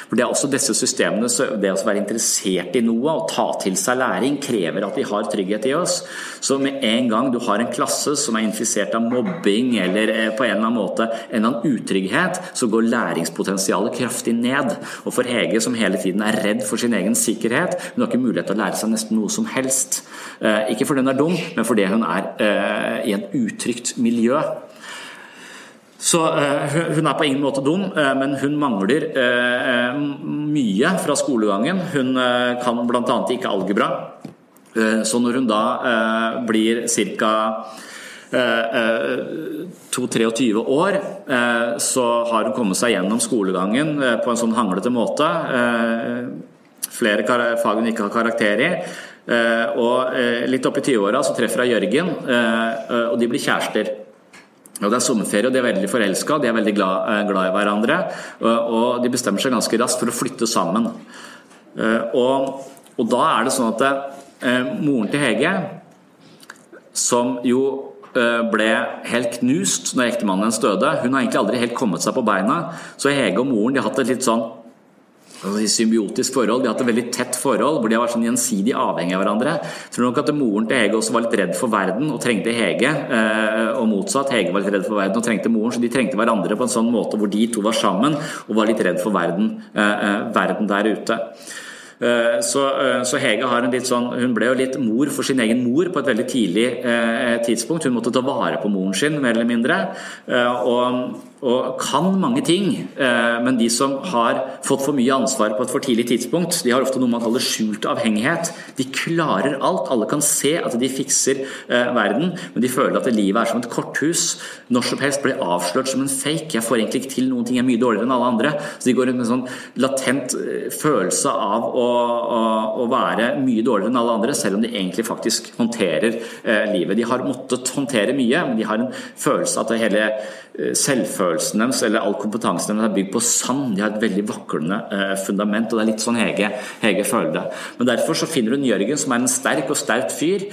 For Det er også disse systemene, det å være interessert i noe og ta til seg læring, krever at vi har trygghet i oss. Så med en gang du har en klasse som er infisert av mobbing eller eh, på en eller annen måte en eller annen utrygghet, så går læringspotensialet kraftig ned. Og for Hege, som hele tiden er redd for sin egen sikkerhet, hun har ikke mulighet til å lære seg nesten noe som helst. Eh, ikke fordi hun er dum, men fordi hun er eh, i en utrygt miljø. Så eh, Hun er på ingen måte dum, eh, men hun mangler eh, mye fra skolegangen. Hun kan bl.a. ikke algebra. Så når hun da blir ca. 22-23 år, så har hun kommet seg gjennom skolegangen på en sånn hanglete måte. Flere fag hun ikke har karakter i. Og litt opp i 20-åra så treffer hun Jørgen, og de blir kjærester. Og Det er sommerferie, og de er veldig forelska, de er veldig glad, glad, i hverandre. Og de bestemmer seg ganske raskt for å flytte sammen. Og, og da er det sånn at det, moren til Hege, som jo ble helt knust når ektemannen hennes døde. Hun har egentlig aldri helt kommet seg på beina. Så Hege og moren de har hatt et litt sånn symbiotisk forhold. De har hatt et veldig tett forhold hvor de har vært sånn gjensidig avhengig av hverandre. Jeg tror nok at moren til Hege også var litt redd for verden og trengte Hege, og motsatt. Hege var litt redd for verden og trengte moren, så de trengte hverandre på en sånn måte hvor de to var sammen og var litt redd for verden, verden der ute. Eh, så, eh, så, Hege har en litt sånn, hun ble jo litt mor for sin egen mor på et veldig tidlig eh, tidspunkt. Hun måtte ta vare på moren sin, mer eller mindre. Og, og kan mange ting, men de som har fått for mye ansvar på et for tidlig tidspunkt, de har ofte noe man kaller skjult avhengighet. De klarer alt, alle kan se at de fikser verden, men de føler at livet er som et korthus. Når som helst blir avslørt som en fake. Jeg får egentlig ikke til noen ting, jeg er mye dårligere enn alle andre. Så de går rundt med en sånn latent følelse av å å, være mye dårligere enn alle andre, selv om de egentlig faktisk håndterer eh, livet. De har måttet håndtere mye, men de har en følelse av at hele eh, selvfølelsen deres eller all kompetansen deres er bygd på sand. De har et veldig vaklende eh, fundament, og det er litt sånn Hege, Hege føler det. Men derfor så finner hun Jørgen, som er en sterk og sterk fyr,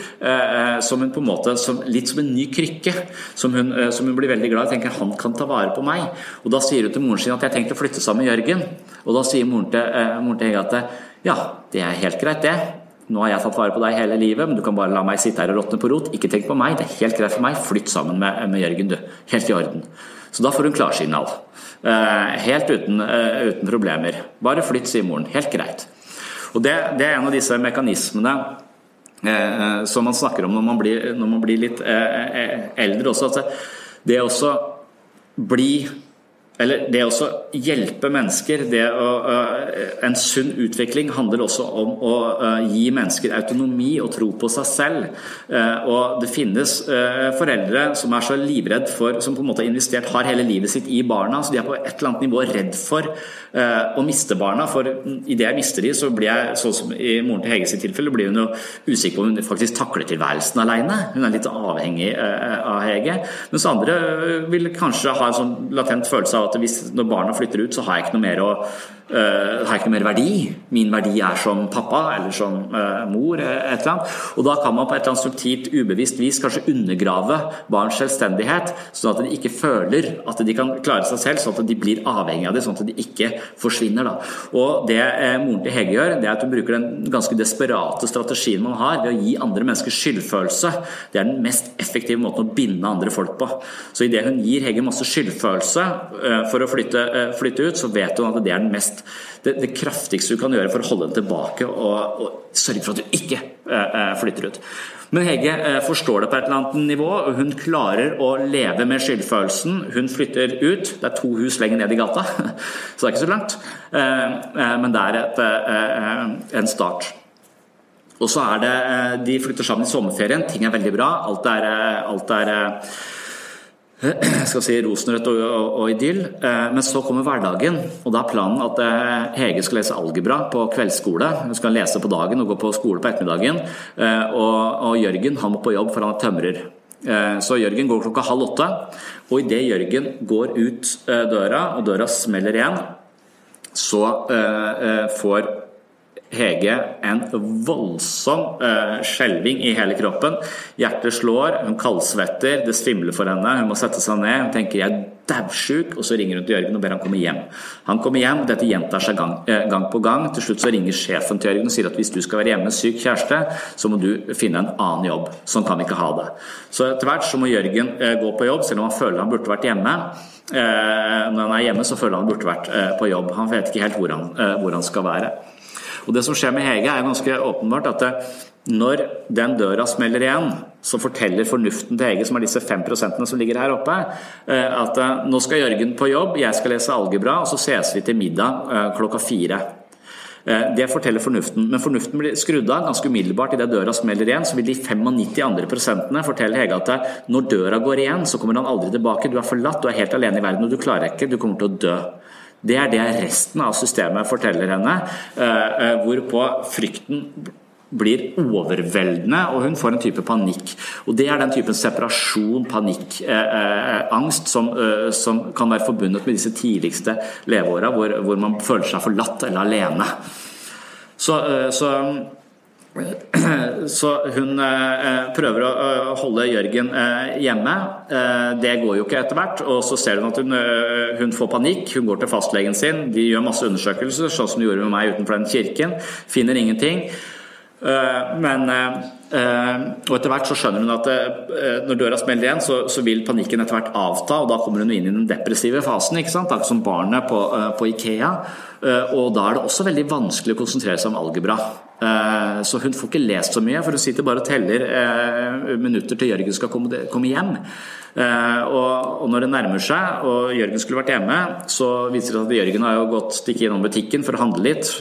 som hun på en måte som, litt som en ny krykke, som hun, som hun blir veldig glad i. tenker Han kan ta vare på meg. Og Da sier hun til moren sin at jeg tenker å flytte sammen med Jørgen. Og da sier moren til, moren til Hege at ja, det er helt greit, det. Nå har jeg tatt vare på deg hele livet, men du kan bare la meg sitte her og råtne på rot. Ikke tenk på meg, det er helt greit for meg. Flytt sammen med, med Jørgen, du. Helt i orden. Så da får hun klarsignal. Uh, helt uten, uh, uten, problemer. Bare flytt, sier moren. Helt greit. Og det, det er en av disse mekanismene eh, som man snakker om når man blir, når man blir litt eldre også. At det også bli eller det å hjelpe mennesker, å, en sunn utvikling handler også om å gi mennesker autonomi og tro på seg selv. Eh, og det finnes eh, foreldre som er så livredd for, som på en måte har investert, har hele livet sitt i barna, så de er på et eller annet nivå redd for eh, å miste barna. For idet jeg mister de, så blir jeg, sånn som i moren til Hege sitt tilfelle, blir hun jo usikker på om hun faktisk takler tilværelsen alene. Hun er litt avhengig av Hege. Mens andre vil kanskje ha en sånn latent følelse av at hvis når barna flytter ut, så har jeg ikke noe mer å uh, har ikke noe mer verdi. Min verdi er som pappa eller som uh, mor. Eh, et eller annet. Og da kan man på et eller annet subtilt, ubevisst vis kanskje undergrave barns selvstendighet, sånn at de ikke føler at de kan klare seg selv, sånn at de blir avhengig av det, sånn at de ikke forsvinner. Da. Og Det uh, moren til Hege gjør, det er at hun bruker den ganske desperate strategien man har ved å gi andre mennesker skyldfølelse. Det er den mest effektive måten å binde andre folk på. Så idet hun gir Hege masse skyldfølelse for å flytte, flytte ut, så vet hun at det er den mest det, det, kraftigste du kan gjøre for å holde den tilbake og, og sørge for at du ikke uh, flytter ut. Men Hege uh, forstår det på et eller annet nivå. og Hun klarer å leve med skyldfølelsen. Hun flytter ut. Det er to hus lenger ned i gata, så det er ikke så langt. Uh, men det er et, en start. Og så er det, De flytter sammen i sommerferien. Ting er veldig bra. Alt er, alt er skal si rosenrødt og, og, og, idyll. Eh, men så kommer hverdagen, og da er planen at eh, Hege skal lese algebra på kveldsskole. Hun skal lese på dagen og gå på skole på ettermiddagen. Eh, og, og Jørgen han må på jobb, for han er tømrer. Så Jørgen går klokka halv åtte, og idet Jørgen går ut døra, og døra smeller igjen, så får Hege en voldsom uh, skjelving i hele kroppen. Hjertet slår, hun kaldsvetter, det svimler for henne. Hun må sette seg ned. Hun tenker 'jeg er daudsjuk', og så ringer hun til Jørgen og ber han komme hjem. Han kommer hjem, dette gjentar seg gang, uh, gang, på gang. Til slutt så ringer sjefen til Jørgen og sier at hvis du skal være hjemme syk kjæreste, så må du finne en annen jobb. Sånn kan vi ikke ha det. Så etter hvert så må Jørgen uh, gå på jobb, selv om han føler han burde vært hjemme. når han er hjemme, så føler han burde vært på jobb. Han vet ikke helt hvor han, hvor han skal være. Og Det som skjer med Hege, er ganske åpenbart at det, når den døra smeller igjen, så forteller fornuften til Hege, som er disse fem prosentene som ligger her oppe, eh, at eh, nå skal Jørgen på jobb, jeg skal lese algebra, og så ses vi til middag eh, klokka fire. Det forteller fornuften, men fornuften blir skrudd av ganske umiddelbart idet døra smeller igjen. Så vil de 95 andre prosentene fortelle Hege at når døra går igjen, så kommer han aldri tilbake. Du er forlatt, du er helt alene i verden og du klarer ikke, du kommer til å dø. Det er det resten av systemet forteller henne, eh, eh, hvorpå frykten blir overveldende, og hun får en type panikk. Og Det er den typen separasjon, panikk, eh, eh, angst som, eh, som, kan være forbundet med disse tidligste leveåra, hvor, hvor, man føler seg forlatt eller alene. Så, eh, så så hun eh, prøver å holde Jørgen eh, hjemme. Det går jo ikke etter hvert. Og så ser hun at hun, hun, får panikk. Hun går til fastlegen sin. De gjør masse undersøkelser, sånn som de gjorde med meg utenfor den kirken. Finner ingenting. Men Og etter hvert så skjønner hun at når døra smeller igjen, så, så, vil panikken etter hvert avta, og da kommer hun inn i den depressive fasen. ikke sant? Akkurat som barnet på, på Ikea. Og da er det også veldig vanskelig å konsentrere seg om algebra. Eh, så hun får ikke lest så mye, for hun sitter bare og teller eh, minutter til Jørgen skal komme hjem. Eh, og når det nærmer seg, og Jørgen skulle vært hjemme, så viser det at Jørgen har jo gått stikket innom butikken for å handle litt.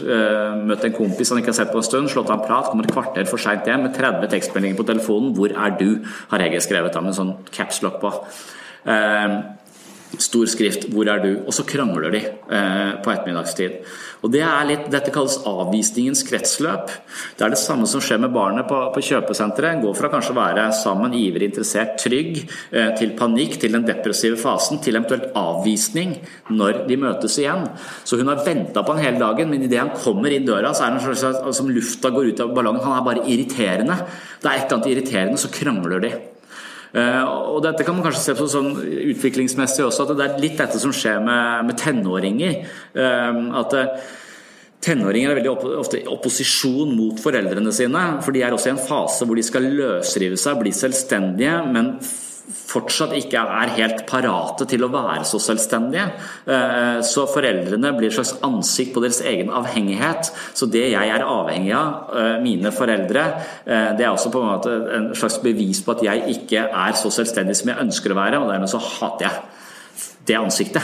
Møtt en kompis han ikke har sett på en stund, slått av en prat, kommer et kvarter for seint hjem med 30 tekstmeldinger på telefonen. 'Hvor er du?' har jeg skrevet av med en sånn capslock på. Stor skrift 'Hvor er du?' Og så krangler de på ettermiddagstid. Og det er litt, Dette kalles avvisningens kretsløp. Det er det samme som skjer med barnet på, på kjøpesenteret. Går fra kanskje å være sammen, ivrig, interessert, trygg, eh, til panikk, til den depressive fasen, til eventuelt avvisning når de møtes igjen. Så hun har venta på han hele dagen, men idet han kommer inn døra, så er det slags, som altså, lufta går ut av ballongen. Han er bare irriterende. Det er et eller annet irriterende, så krangler de. Eh, og dette kan man kanskje se på sånn utviklingsmessig også, at det er litt dette som skjer med, med tenåringer. Eh, at eh, Tenåringer er veldig ofte i opposisjon mot foreldrene sine. For de er også i en fase hvor de skal løsrive seg, bli selvstendige, men fortsatt ikke er helt parate til å være så selvstendige. Eh, så foreldrene blir et slags ansikt på deres egen avhengighet. Så det jeg er avhengig av, eh, mine foreldre, eh, det er også på en måte en slags bevis på at jeg ikke er så selvstendig som jeg ønsker å være, og dermed så hater jeg det ansiktet.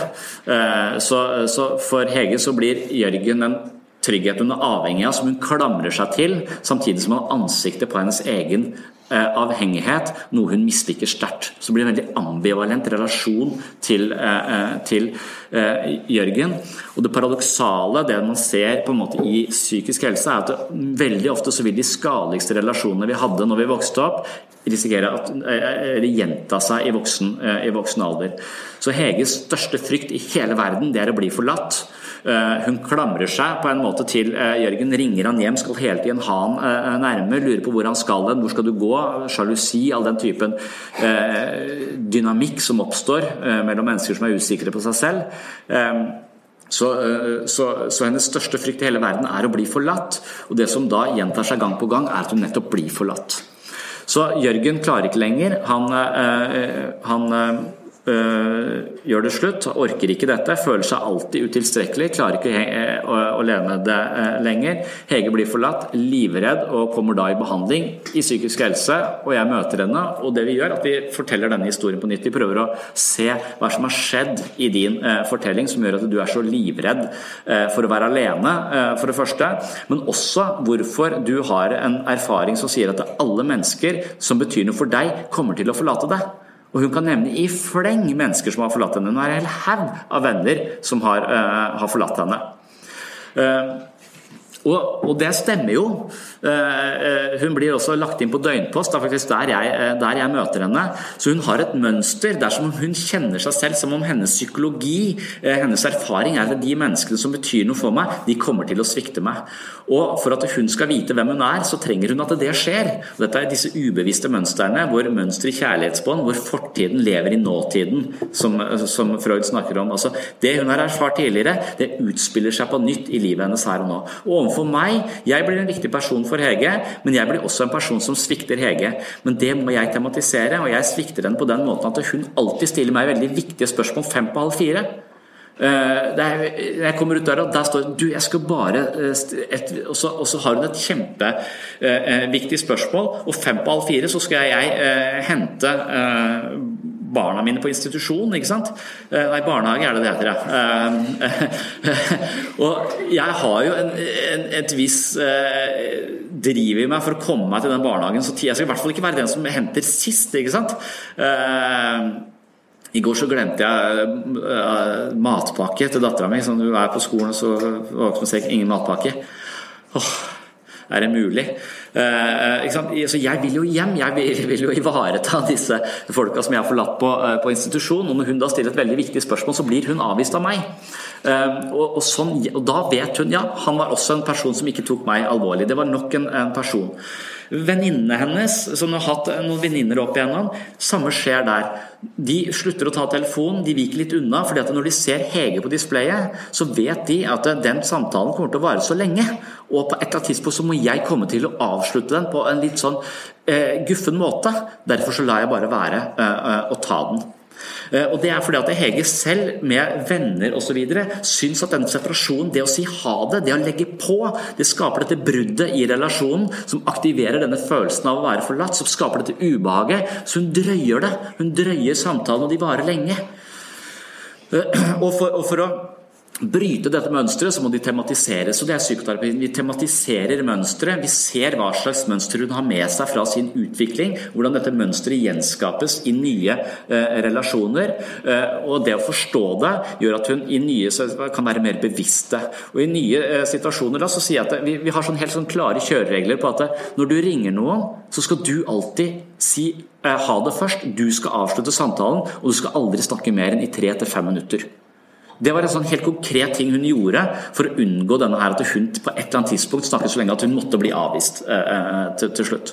Så, for Hege så blir Jørgen en trygghet hun er avhengig av, som hun klamrer seg til, samtidig som han har ansiktet på hennes egen avhengighet, noe hun misliker sterkt. Så blir det en veldig ambivalent relasjon til, eh, eh, til Jørgen. Og Det paradoksale, det man ser på en måte i psykisk helse, er at veldig ofte så vil de skadeligste relasjonene vi hadde når vi vokste opp, risikere at gjenta seg i voksen, i voksen alder. Så Heges største frykt i hele verden, det er å bli forlatt. Eh, hun klamrer seg på en måte til eh, Jørgen, ringer han hjem, skal hele tiden ha han eh, nærme, lurer på hvor han skal hen, hvor skal du gå, sjalusi, all den typen dynamikk som oppstår mellom mennesker som er usikre på seg selv. Så, så, så, hennes største frykt i hele verden er å bli forlatt. Og det som da gjentar seg gang på gang, er at hun nettopp blir forlatt. Så Jørgen klarer ikke lenger. Han, han gjør det slutt, orker ikke dette, føler seg alltid utilstrekkelig, klarer ikke øh, å, å leve med det øh, lenger. Hege blir forlatt, livredd og kommer da i behandling i psykisk helse. Og jeg møter henne, og det vi gjør, at vi forteller denne historien på nytt. Vi prøver å se hva som har skjedd i din eh, fortelling som gjør at du er så livredd eh, for å være alene, eh, for det første. Men også hvorfor du har en erfaring som sier at alle mennesker som betyr noe for deg, kommer til å forlate deg. Og hun kan nevne i fleng mennesker som har forlatt henne. Hun har en hel haug av venner som har, uh, har forlatt henne. Uh, og, og, det stemmer jo. Uh, hun blir også lagt inn på døgnpost, det er faktisk der jeg, der jeg, møter henne. Så hun har et mønster. Det er som om hun kjenner seg selv, som om hennes psykologi, hennes erfaring er at de menneskene som betyr noe for meg, de kommer til å svikte meg. Og for at hun skal vite hvem hun er, så trenger hun at det skjer. Dette er disse ubevisste mønstrene, hvor mønster i kjærlighetsbånd, hvor fortiden lever i nåtiden, som, som Freud snakker om. Altså, det hun har erfart tidligere, det utspiller seg på nytt i livet hennes her og nå. Og overfor meg, jeg blir en viktig person for Hege, men jeg blir også en person som svikter Hege. Men det må jeg tematisere, og jeg svikter henne på den måten at hun alltid stiller meg veldig viktige spørsmål fem på halv fire. Eh, er, jeg kommer ut der, og der står du, jeg skal bare eh, et, og, så, og, så, har hun et kjempeviktig eh, spørsmål, og fem på halv fire så skal jeg hente barna mine på institusjon, ikke sant? Eh, nei, barnehage er det det heter, ja. og jeg har jo en, en, et visst driv i meg for å komme meg til den barnehagen så Jeg skal i hvert fall ikke være den som henter sist, ikke sant? I går så glemte jeg matpakke til dattera mi. Sånn, hun er på skolen, så våkner hun og ser ingen matpakke. Åh, Er det mulig? Eh, så jeg vil jo hjem, jeg vil, vil, jo ivareta disse folka som jeg har forlatt på, eh, på institusjon. Og når hun da stiller et veldig viktig spørsmål, så blir hun avvist av meg. Eh, og, og, sånn, og, da vet hun ja, han var også en person som ikke tok meg alvorlig. Det var nok en, en person. Venninnene hennes, som har hatt noen venninner opp igjennom, samme skjer der. De slutter å ta telefonen, de viker litt unna. fordi at når de ser Hege på displayet, så vet de at den samtalen kommer til å vare så lenge. Og på et eller annet tidspunkt så må jeg komme til å avslutte den på en litt sånn eh, guffen måte. Derfor så lar jeg bare være eh, eh ta den. Eh, og Det er fordi at Hege selv, med venner osv., syns at denne separasjonen, det å si ha det, det å legge på, det skaper dette bruddet i relasjonen som aktiverer denne følelsen av å være forlatt, som skaper dette ubehaget. Så hun drøyer det. Hun drøyer samtalen, og de varer lenge. Eh, og for, og for å bryte dette mønsteret, så må de tematiseres. og det er psykoterapien. Vi tematiserer mønsteret. Vi ser hva slags mønster hun har med seg fra sin utvikling. Hvordan dette mønsteret gjenskapes i nye eh, relasjoner. Eh, og det å forstå det gjør at hun i nye kan være mer bevisste. Og I nye eh, situasjoner da, så sier jeg at vi, vi har sånn helt sånn klare kjøreregler på at eh, når du ringer noen, så skal du alltid si eh, ha det først. Du skal avslutte samtalen, og du skal aldri snakke mer enn i tre til fem minutter. Det var en sånn helt konkret ting hun gjorde for å unngå denne her at hun på et eller annet tidspunkt snakket så lenge at hun måtte bli avvist eh, eh, til, til, slutt.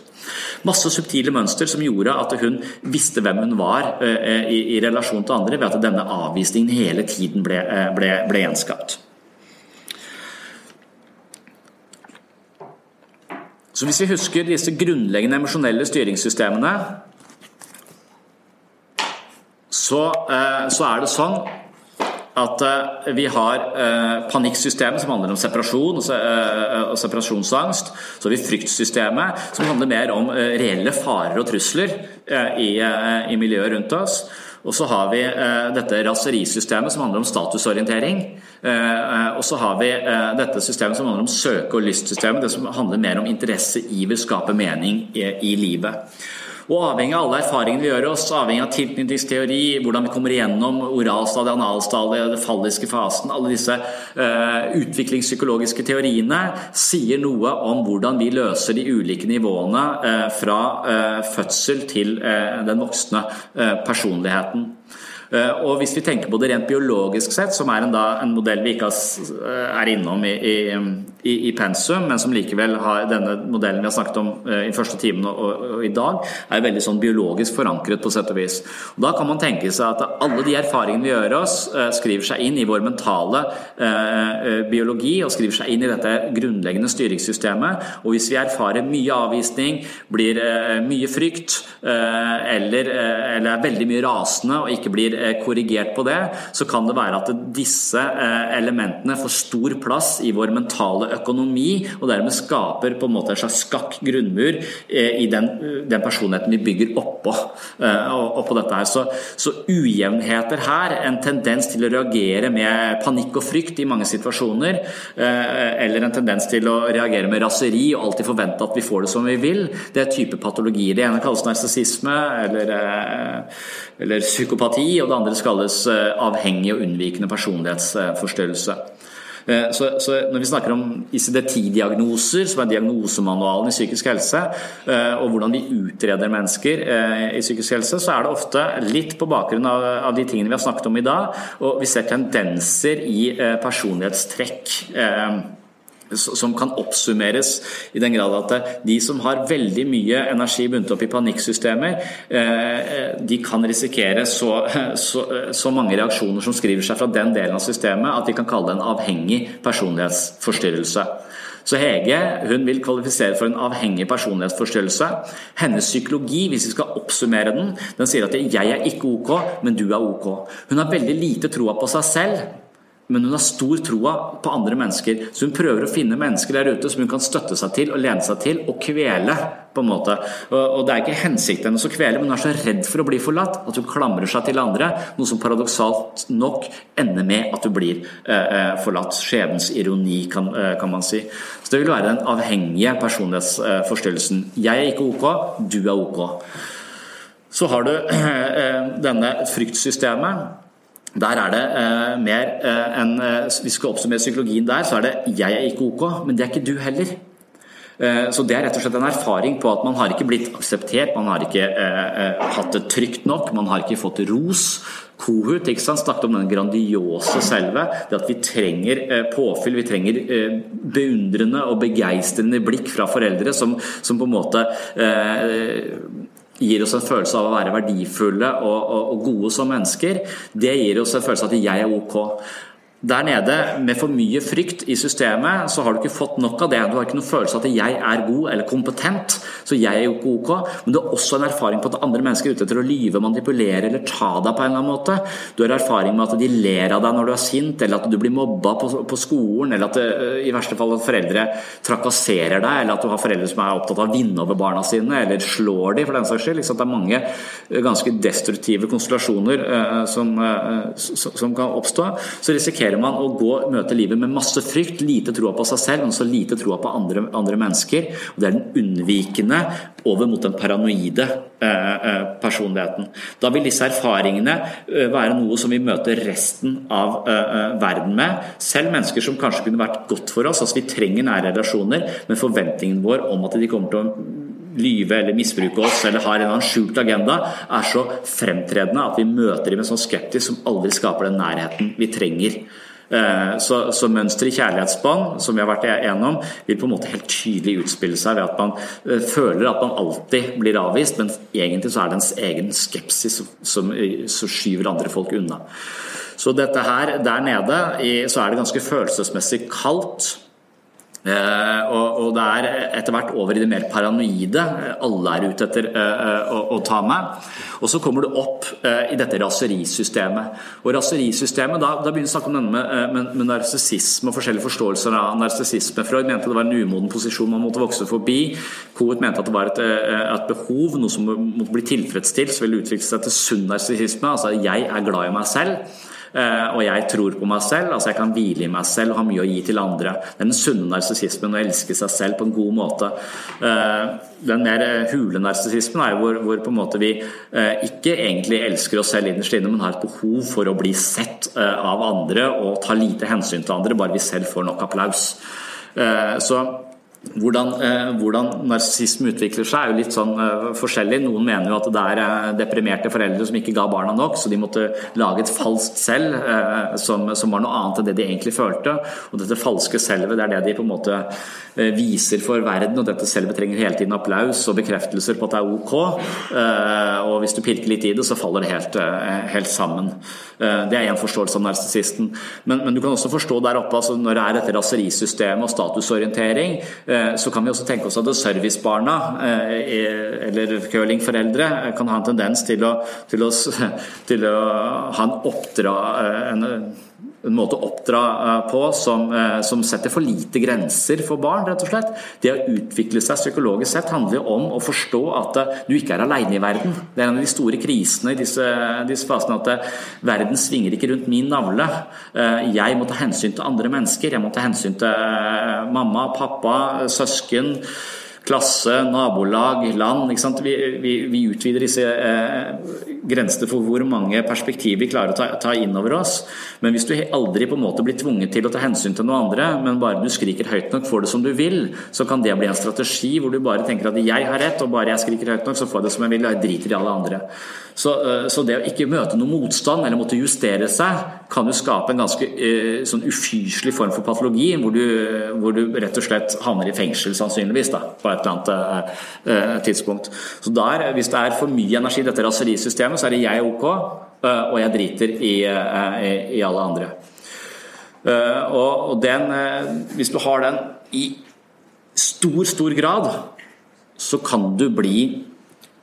Masse subtile mønster som gjorde at hun visste hvem hun var eh, i, i, relasjon til andre, ved at denne avvisningen hele tiden ble, eh, ble, ble gjenskapt. Så Hvis vi husker disse grunnleggende emosjonelle styringssystemene, så, eh, så er det sånn at uh, vi har uh, panikksystemet, som handler om separasjon uh, og, separasjonsangst. Så har vi fryktsystemet, som handler mer om reelle farer og trusler i, i, miljøet rundt oss. Og så har vi dette raserisystemet, som handler om statusorientering. og så har vi dette systemet som handler om søke- og lystsystemet, det som handler mer om interesse, iver, skape mening i livet. Og avhengig av alle erfaringene vi gjør oss, avhengig av tilknytningsteori, hvordan vi kommer igjennom oralstadiet, analstadiet, den falliske fasen, alle disse uh, utviklingspsykologiske teoriene sier noe om hvordan vi løser de ulike nivåene uh, fra uh, fødsel til den voksne personligheten. Eh, og Hvis vi tenker på det rent biologisk sett, som er en, da, en modell vi ikke eh, er innom i, i, i, pensum, men som likevel har denne modellen vi har snakket om eh, i første timen og, og, i dag, er veldig sånn biologisk forankret på sett og vis. Og Da kan man tenke seg at alle de erfaringene vi gjør oss, skriver seg inn i vår mentale biologi og skriver seg inn i dette grunnleggende styringssystemet. Og hvis vi erfarer mye avvisning, blir mye frykt eller, eller er veldig mye rasende og ikke blir korrigert på det, så kan det være at disse eh, elementene får stor plass i vår mentale økonomi, og dermed skaper på en måte en slags skakk grunnmur eh, i den, den personligheten vi bygger oppå, oppå dette her. Så, så, ujevnheter her, en tendens til å reagere med panikk og frykt i mange situasjoner, eller en tendens til å reagere med raseri og alltid forvente at vi får det som vi vil, det er type patologier. Det ene kalles narsissisme eller, eller psykopati. og det andre kalles eh, avhengig og unnvikende personlighetsforstyrrelse. Eh, så, så, Når vi snakker om ICD-10-diagnoser, som er diagnosemanualen i psykisk helse, eh, og hvordan vi utreder mennesker i psykisk helse, så er det ofte litt på bakgrunn av, av de tingene vi har snakket om i dag, og vi ser tendenser i personlighetstrekk som kan oppsummeres i den grad at de som har veldig mye energi bundet opp i panikksystemer, eh, de kan risikere så, så, så, mange reaksjoner som skriver seg fra den delen av systemet, at de kan kalle det en avhengig personlighetsforstyrrelse. Så Hege hun vil kvalifisere for en avhengig personlighetsforstyrrelse. Hennes psykologi, hvis vi skal oppsummere den, den sier at 'jeg er ikke ok, men du er ok'. Hun har veldig lite troa på seg selv men hun har stor troa på andre mennesker. Så hun prøver å finne mennesker der ute som hun kan støtte seg til og lene seg til og kvele. på en måte. Og Det er ikke hensikten hennes å kvele, men hun er så redd for å bli forlatt at hun klamrer seg til andre. Noe som paradoksalt nok ender med at hun blir eh, eh forlatt. Skjebnens ironi, kan, eh, kan, man si. Så Det vil være den avhengige personlighetsforstyrrelsen. Jeg er ikke ok, du er ok. Så har du denne fryktsystemet der er det eh, mer eh, enn eh, Hvis vi skal oppsummere psykologien der, så er det 'jeg er ikke ok', men det er ikke du heller. Så det er rett og slett en erfaring på at man har ikke blitt akseptert, man har ikke eh, hatt det trygt nok, man har ikke fått ros. Kohut ikke sant? snakket om den grandiose selve. Det at vi trenger eh, påfyll, vi trenger eh, beundrende og begeistrende blikk fra foreldre som, som på en måte eh, gir oss en følelse av å være verdifulle og, og, og gode som mennesker. Det gir oss en følelse av at jeg er ok. Der nede, med for mye frykt i systemet, så har du ikke fått nok av det. Du har ikke noen følelse av at jeg er god eller kompetent, så jeg er jo ikke ok. Men du har også en erfaring på at andre mennesker er ute etter å lyve, manipulere eller ta deg på en eller annen måte. Du har erfaring med at de ler av deg når du er sint, eller at du blir mobba på, på skolen, eller at det, eh, i verste fall at foreldre trakasserer deg, eller at du har foreldre som er opptatt av å vinne over barna sine, eller slår de for den saks skyld. Det er mange eh, ganske destruktive konstellasjoner uh, som, som kan oppstå. Så risikerer risikerer man å gå, møte livet med masse frykt, lite troa på seg selv, men så lite troa på andre, andre, mennesker. Og Det er den unnvikende over mot den paranoide eh, eh personligheten. Da vil disse erfaringene eh, være noe som vi møter resten av eh, eh, verden med. Selv mennesker som kanskje kunne vært godt for oss. altså Vi trenger nære relasjoner, men forventningen vår om at de kommer til å lyve eller misbruke oss eller har en annen skjult agenda, er så fremtredende at vi møter dem med sånn skeptisk som aldri skaper den nærheten vi trenger. Eh, så, så mønsteret i kjærlighetsbånd, som vi har vært igjennom, vil på en måte helt tydelig utspille seg ved at man eh, føler at man alltid blir avvist, men egentlig så er det ens egen skepsis som, som skyver andre folk unna. Så dette her der nede, så er det ganske følelsesmessig kaldt. Eh, og, og, det er etter hvert over i det mer paranoide. Alle er ute etter uh, å, å, ta meg. Og så kommer du opp i dette raserisystemet. Og raserisystemet, da, da begynner vi å snakke om denne med, med, med narsissisme og forskjellige forståelser av narsissisme. Freud mente det var en umoden posisjon man måtte vokse forbi. Coet mente at det var et, et, behov, noe som måtte bli tilfredsstilt, så ville utvikle seg til sunn narsissisme. Altså jeg er glad i meg selv. Eh, og jeg tror på meg selv, altså jeg kan hvile i meg selv og ha mye å gi til andre. Den sunne narsissismen å elske seg selv på en god måte. Eh, den mer hule narsissismen er hvor, hvor, på en måte vi eh, ikke egentlig elsker oss selv innerst inne, men har et behov for å bli sett av andre og ta lite hensyn til andre, bare vi selv får nok applaus. Så hvordan, eh, hvordan narsissisme utvikler seg, er jo litt sånn eh, forskjellig. Noen mener jo at det er eh, deprimerte foreldre som ikke ga barna nok, så de måtte lage et falskt selv som, som, var noe annet enn det de egentlig følte. Og dette falske selvet, det er det de på en måte viser for verden, og dette selvet trenger hele tiden applaus og bekreftelser på at det er ok. Og hvis du pirker litt i det, så faller det helt, helt sammen. det er én forståelse av narsissisten. Men, men, du kan også forstå der oppe, altså når det er et raserisystem og statusorientering, så kan vi også tenke oss at servicebarna eh, eller curlingforeldre kan ha en tendens til å, til å, til å ha en oppdra en, en måte å oppdra på som, som, setter for lite grenser for barn, rett og slett. Det å utvikle seg psykologisk sett handler om å forstå at du ikke er alene i verden. Det er en av de store krisene i disse, disse fasene at verden svinger ikke rundt min navle. Jeg må ta hensyn til andre mennesker. Jeg må ta hensyn til mamma, pappa, søsken klasse, nabolag, land. Vi, vi, vi, utvider disse eh, grensene for hvor mange perspektiver vi klarer å ta, ta inn over oss. Men hvis du aldri på en måte blir tvunget til å ta hensyn til noe andre, men bare du skriker høyt nok, får det som du vil, så kan det bli en strategi hvor du bare tenker at jeg har rett, og bare jeg skriker høyt nok, så får jeg det som jeg vil, og jeg driter i alle andre. Så, eh, så, det å ikke møte noe motstand eller måtte justere seg, kan jo skape en ganske uh, sånn ufyselig form for patologi, hvor du, hvor du, rett og slett havner i fengsel, sannsynligvis, da, på et eller annet uh, uh, tidspunkt. Så der, hvis det er for mye energi i dette raserisystemet, så er det jeg ok, og jeg driter i, i, i alle andre. Og, og den, hvis du har den i stor, stor grad, så kan du bli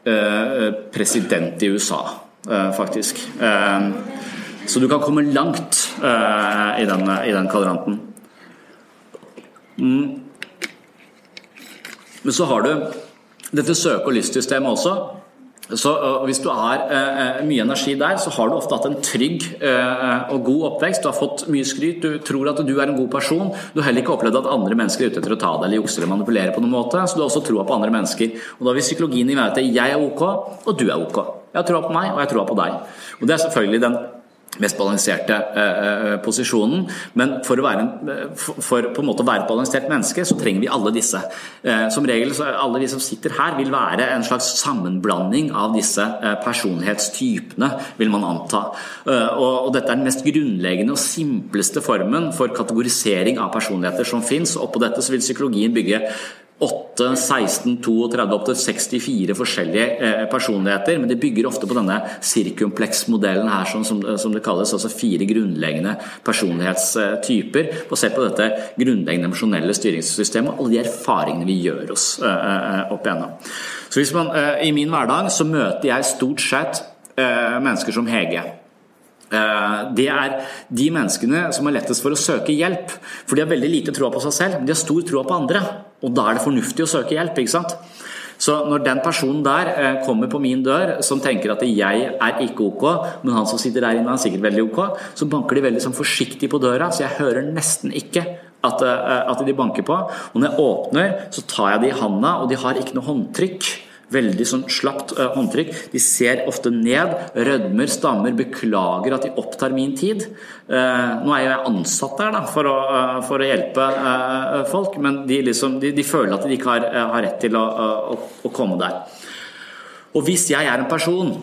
Eh, president i USA, eh, faktisk. Eh, så du kan komme langt i den, i den kvadranten. Men så har du dette søke- og lystsystemet også. Så Hvis du har eh, mye energi der, så har du ofte hatt en trygg eh, og god oppvekst. Du har fått mye skryt, du tror at du er en god person. Du har heller ikke opplevd at andre mennesker er ute etter å ta deg eller jukse eller manipulere på noen måte. Så du har også troa på andre mennesker. Og Da vil psykologien i meg at jeg er ok, og du er ok. Jeg har troa på meg, og jeg tror på deg. Og Det er selvfølgelig den mest balanserte eh, posisjonen. Men for å være, en, for på en måte å være et balansert menneske, så trenger vi alle disse. Eh, som regel så alle vi som sitter her, vil være en slags sammenblanding av disse eh, personlighetstypene, vil man anta. Eh, og, og, dette er den mest grunnleggende og simpleste formen for kategorisering av personligheter som fins. Oppå dette så vil psykologien bygge 8, 16, 32 opp til 64 forskjellige eh, personligheter. Men de bygger ofte på denne sirkumpleksmodellen her, som, som, det kalles. Altså fire grunnleggende personlighetstyper basert på dette grunnleggende emosjonelle styringssystemet og alle de erfaringene vi gjør oss eh, eh, opp igjennom. Så hvis man, I min hverdag så møter jeg stort sett mennesker som Hege. Det er de menneskene som er lettest for å søke hjelp. For de har veldig lite troa på seg selv, men de har stor troa på andre. Og da er det fornuftig å søke hjelp. ikke sant? Så når den personen der eh, kommer på min dør som tenker at jeg er ikke ok, men han som sitter der inne er sikkert veldig ok, så banker de veldig sånn forsiktig på døra, så jeg hører nesten ikke at, eh, at de banker på. Og når jeg åpner, så tar jeg de i handa, og de har ikke noe håndtrykk. Veldig sånn slapt uh, håndtrykk. De ser ofte ned, rødmer, stammer, beklager at de opptar min tid. Uh, nå er jeg ansatt der da, for, å, uh, for å hjelpe folk, men de, liksom, de, de, føler at de ikke har, har rett til å, å, å komme der. Og hvis jeg er en person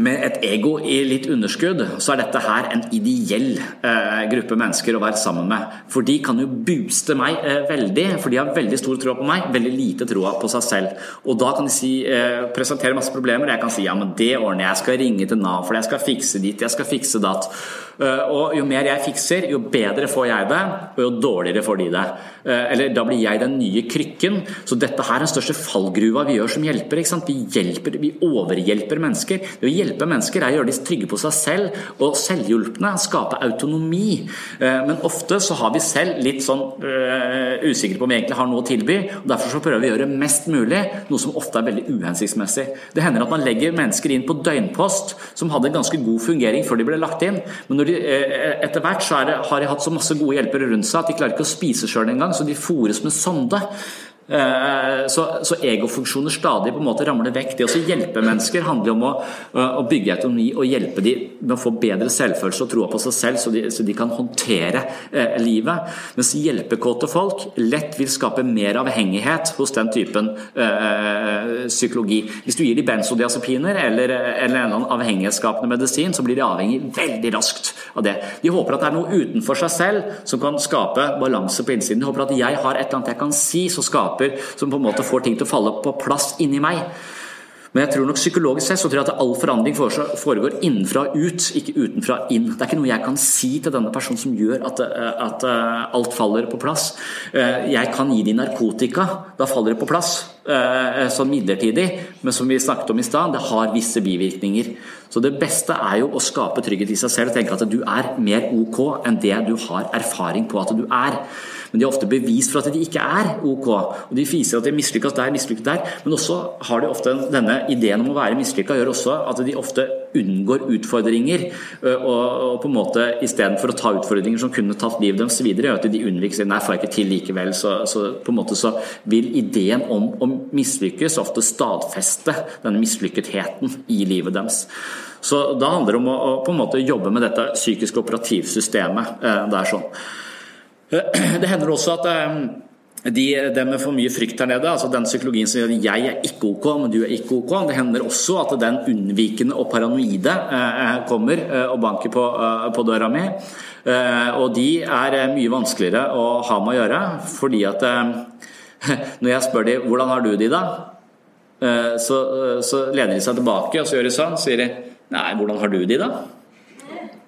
med et ego i litt underskudd, så er dette her en ideell eh, gruppe mennesker å være sammen med. For de kan jo booste meg eh, veldig, for de har veldig stor tro på meg, veldig lite troa på seg selv. Og da kan de si, eh, presentere masse problemer. Jeg kan si ja, men det ordner jeg, jeg skal ringe til Nav, for jeg skal fikse dit, jeg skal fikse datt. Eh, og jo mer jeg fikser, jo bedre får jeg det, og jo dårligere får de det. Eh, eller da blir jeg den nye krykken. Så dette her er den største fallgruva vi gjør som hjelper. Vi hjelper, vi overhjelper mennesker. Det å hjelpe mennesker er å gjøre de trygge på seg selv, og selvhjulpne skape autonomi. Eh, men ofte så har vi selv litt sånn uh, usikre på om vi egentlig har noe å tilby. og Derfor så prøver vi å gjøre mest mulig, noe som ofte er veldig uhensiktsmessig. Det hender at man legger mennesker inn på døgnpost som hadde ganske god fungering før de ble lagt inn. men de, eh, etter hvert så det, har de hatt så masse gode hjelpere rundt seg at de klarer ikke å spise sjøl engang, så de fôres med sonde. Eh, så, så, egofunksjoner stadig på en måte ramler vekk. Det å hjelpe mennesker handler om å, å bygge autonomi og hjelpe dem med å få bedre selvfølelse og troa på seg selv, så de, så de kan håndtere eh, livet. Mens hjelpekåte folk lett vil skape mer avhengighet hos den typen eh, psykologi. Hvis du gir dem benzodiazepiner eller, eller en avhengighetsskapende medisin, så blir de avhengig veldig raskt av det. De håper at det er noe utenfor seg selv som kan skape balanse på innsiden. De håper at jeg har et eller annet jeg kan si så skaper skaper, som på en måte får ting til å falle på plass inni meg. Men jeg tror nok psykologisk sett så tror jeg at all forandring foregår innenfra og ut, ikke utenfra inn. Det er ikke noe jeg kan si til denne personen som gjør at, eh, at eh, alt faller på plass. Eh, jeg kan gi dem narkotika, da faller det på plass. Sånn midlertidig, men som vi snakket om i stad, det har visse bivirkninger. Så det beste er jo å skape trygghet i seg selv og tenke at du er mer ok enn det du har erfaring på at du er. Men de har ofte bevis for at de ikke er ok. Og de viser at de mislykkes der, mislykket der. Men også har de ofte denne ideen om å være mislykka gjør også at de ofte unngår utfordringer. Og, på en måte istedenfor å ta utfordringer som kunne tatt livet deres videre, gjør at de unnviker seg. nei, får jeg ikke til likevel. Så, så, på en måte så vil ideen om å mislykkes ofte stadfeste denne mislykketheten i livet deres. Så da handler det om å, å på en måte jobbe med dette psykiske operativsystemet. Det er sånn. Det hender også at eh, de, de med for mye frykt her nede, altså den psykologien som gjør at 'jeg er ikke ok, men du er ikke ok', det hender også at den unnvikende og paranoide eh, kommer eh, og banker på, på døra mi. Og de er mye vanskeligere å ha med å gjøre, fordi at når jeg spør dem 'hvordan har du det i dag', så, så lener de seg tilbake og så gjør de sånn, sier de 'nei, hvordan har du det i dag'?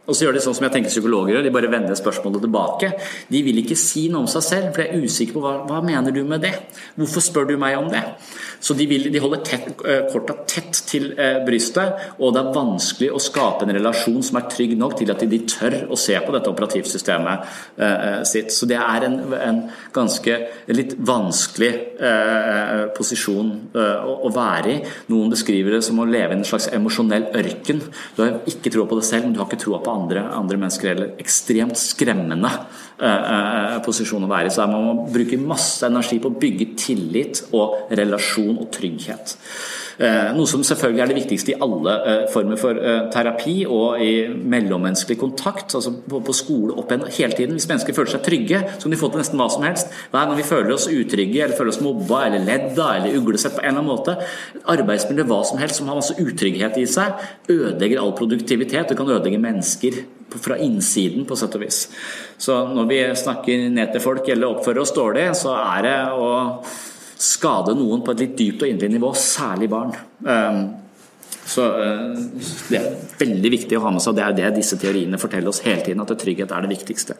Og så gjør de sånn som jeg tenker psykologer gjør, de bare vender spørsmålet tilbake. De vil ikke si noe om seg selv, for de er usikre på hva, hva mener du med det. Hvorfor spør du meg om det? Så de, vil, de holder tett, uh, korta tett til uh, brystet, og det er vanskelig å skape en relasjon som er trygg nok til at de, de tør å se på dette operativsystemet eh, sitt. Så det er en, en ganske litt vanskelig posisjon å, å, være i. Noen beskriver det som å leve i en slags emosjonell ørken. Du har ikke troa på det selv, men du har ikke troa på andre, andre mennesker eller ekstremt skremmende eh, posisjon å være i. Så man må bruke masse energi på å bygge tillit og relasjon og trygghet. Eh, noe som selvfølgelig er det viktigste i alle eh, former for eh, terapi og i mellommenneskelig kontakt. altså På skole opp igjen hele tiden. Hvis mennesker føler seg trygge, så kan de få til nesten hva som helst. Hver gang vi føler oss utrygge eller føler oss mobba eller ledda eller uglesett på en eller annen måte, arbeidsmiljø, hva som helst som har masse utrygghet i seg, ødelegger all produktivitet. Det kan ødelegge mennesker fra innsiden, på sett og vis. Så når vi snakker ned til folk eller oppfører oss dårlig, så er det å skade noen på et litt dypt og inderlig nivå, særlig barn. Ehm, så eh, det er veldig viktig å ha med seg, det er det disse teoriene forteller oss hele tiden, at trygghet er det viktigste.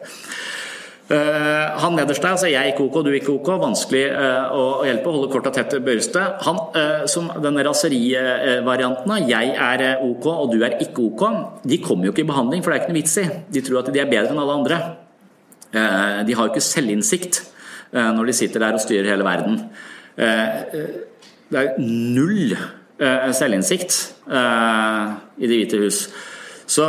Uh, han nederst der, altså jeg ikke OK, du ikke OK, vanskelig uh, å hjelpe, holde korta tett Børste. Han, som denne raserivarianten av jeg er OK og du er ikke OK, de kommer jo ikke i behandling, for det er ikke noe vits i. De tror at de er bedre enn alle andre. de har jo ikke selvinnsikt når de sitter der og styrer hele verden. Eh, eh, det er null eh, selvinnsikt i Det hvite hus. Så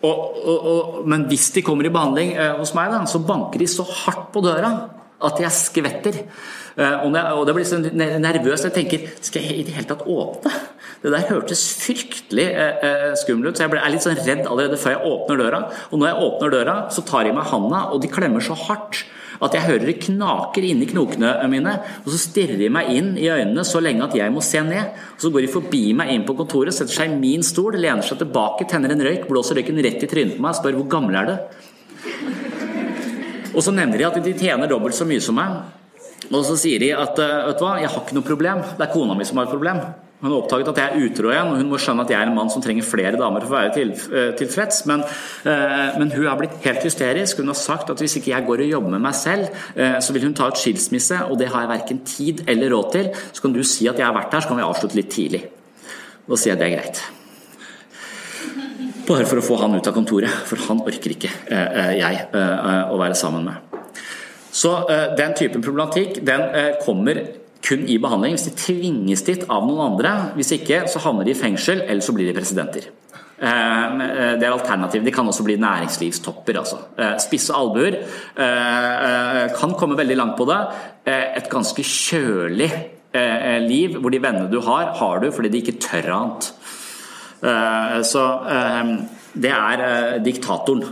og, og, og, men hvis de kommer i behandling eh, hos meg, da, så banker de så hardt på døra at jeg skvetter. Eh, og, det blir så nervøst. Jeg tenker skal jeg i det hele tatt åpne? Det der hørtes fryktelig eh, skummelt ut, så jeg er litt sånn redd allerede før jeg åpner døra. Og når jeg åpner døra, så tar de meg handa, og de klemmer så hardt at jeg hører det knaker inni knokene mine. Og så stirrer de meg inn i øynene så lenge at jeg må se ned. Og så går de forbi meg inn på kontoret, setter seg i min stol, lener seg tilbake, tenner en røyk, blåser røyken rett i trynet på meg og spør hvor gammel er du? Og så nevner de at de tjener dobbelt så mye som meg. Og så sier de at vet du hva, jeg har ikke noe problem, det er kona mi som har et problem. Hun har oppdaget at jeg er utro igjen, og hun må skjønne at jeg er en mann som trenger flere damer for å være til, eh, tilfreds. Men, eh, men, hun har blitt helt hysterisk. Hun har sagt at hvis ikke jeg går og jobber med meg selv, eh, så vil hun ta ut skilsmisse, og det har jeg verken tid eller råd til. Så kan du si at jeg har vært her, så kan vi avslutte litt tidlig. Da sier jeg det er greit. Bare for å få han ut av kontoret, for han orker ikke jeg å være sammen med. Så den typen problematikk den kommer kun i behandling hvis de tvinges dit av noen andre. Hvis ikke så havner de i fengsel, eller så blir de presidenter. Eh, eh, det er alternativ. De kan også bli næringslivstopper. Altså. Eh, spisse albuer. Kan komme veldig langt på det. Et ganske kjølig liv hvor de vennene du har, har du fordi de ikke tør annet. Så det er diktatoren.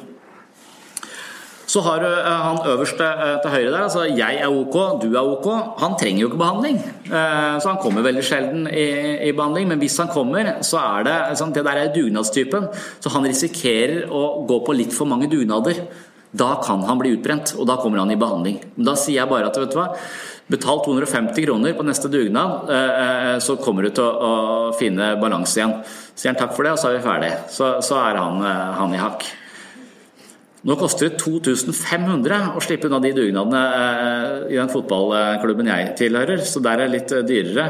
Så har du eh, han øverste eh, til høyre der, altså jeg er ok, du er ok. Han trenger jo ikke behandling, eh, så han kommer veldig sjelden i, i behandling. Men hvis han kommer, så er det sånn, Det der er dugnadstypen, så han risikerer å gå på litt for mange dugnader. Da kan han bli utbrent, og da kommer han i behandling. Men da sier jeg bare at vet du hva, betal 250 kroner på neste dugnad, så kommer du til å, finne balanse igjen. Sier han takk for det, og så er vi ferdig. Så, så er han, han i hakk. Nå koster det 2500 å slippe unna de dugnadene eh, i den fotballklubben jeg tilhører, så der er det litt eh, dyrere.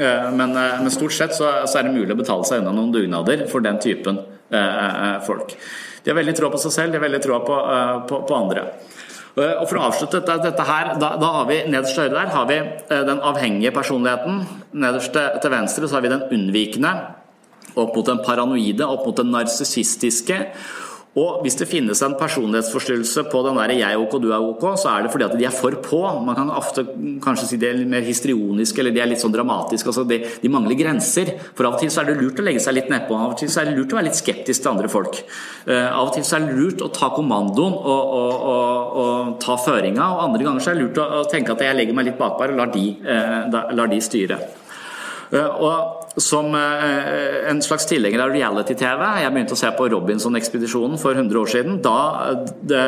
Eh, men, men stort sett så, så, er det mulig å betale seg unna noen dugnader for den typen folk. De har veldig tråd på seg selv, de har veldig tråd på, på, på andre. Og For å avslutte dette, her, da, da, har vi nederst til høyre der har vi den avhengige personligheten. Nederst til venstre så har vi den unnvikende, opp mot den paranoide, opp mot den narsissistiske. Og hvis det finnes en personlighetsforstyrrelse på den der 'jeg er ok, du er ok', så er det fordi at de er for på. Man kan ofte kanskje si de er mer histrioniske eller de er litt sånn dramatiske. Altså de, de, mangler grenser. For av og til så er det lurt å legge seg litt nedpå. Av og til så er det lurt å være litt skeptisk til andre folk. Uh, av og til så er det lurt å ta kommandoen og, og, og, og ta føringa, og andre ganger så er det lurt å, å tenke at jeg legger meg litt bakpå og lar de, uh, lar de styre. Uh, og som eh, en slags tilhenger av reality-TV. Jeg begynte å se på Robinson-ekspedisjonen for 100 år siden. Da det,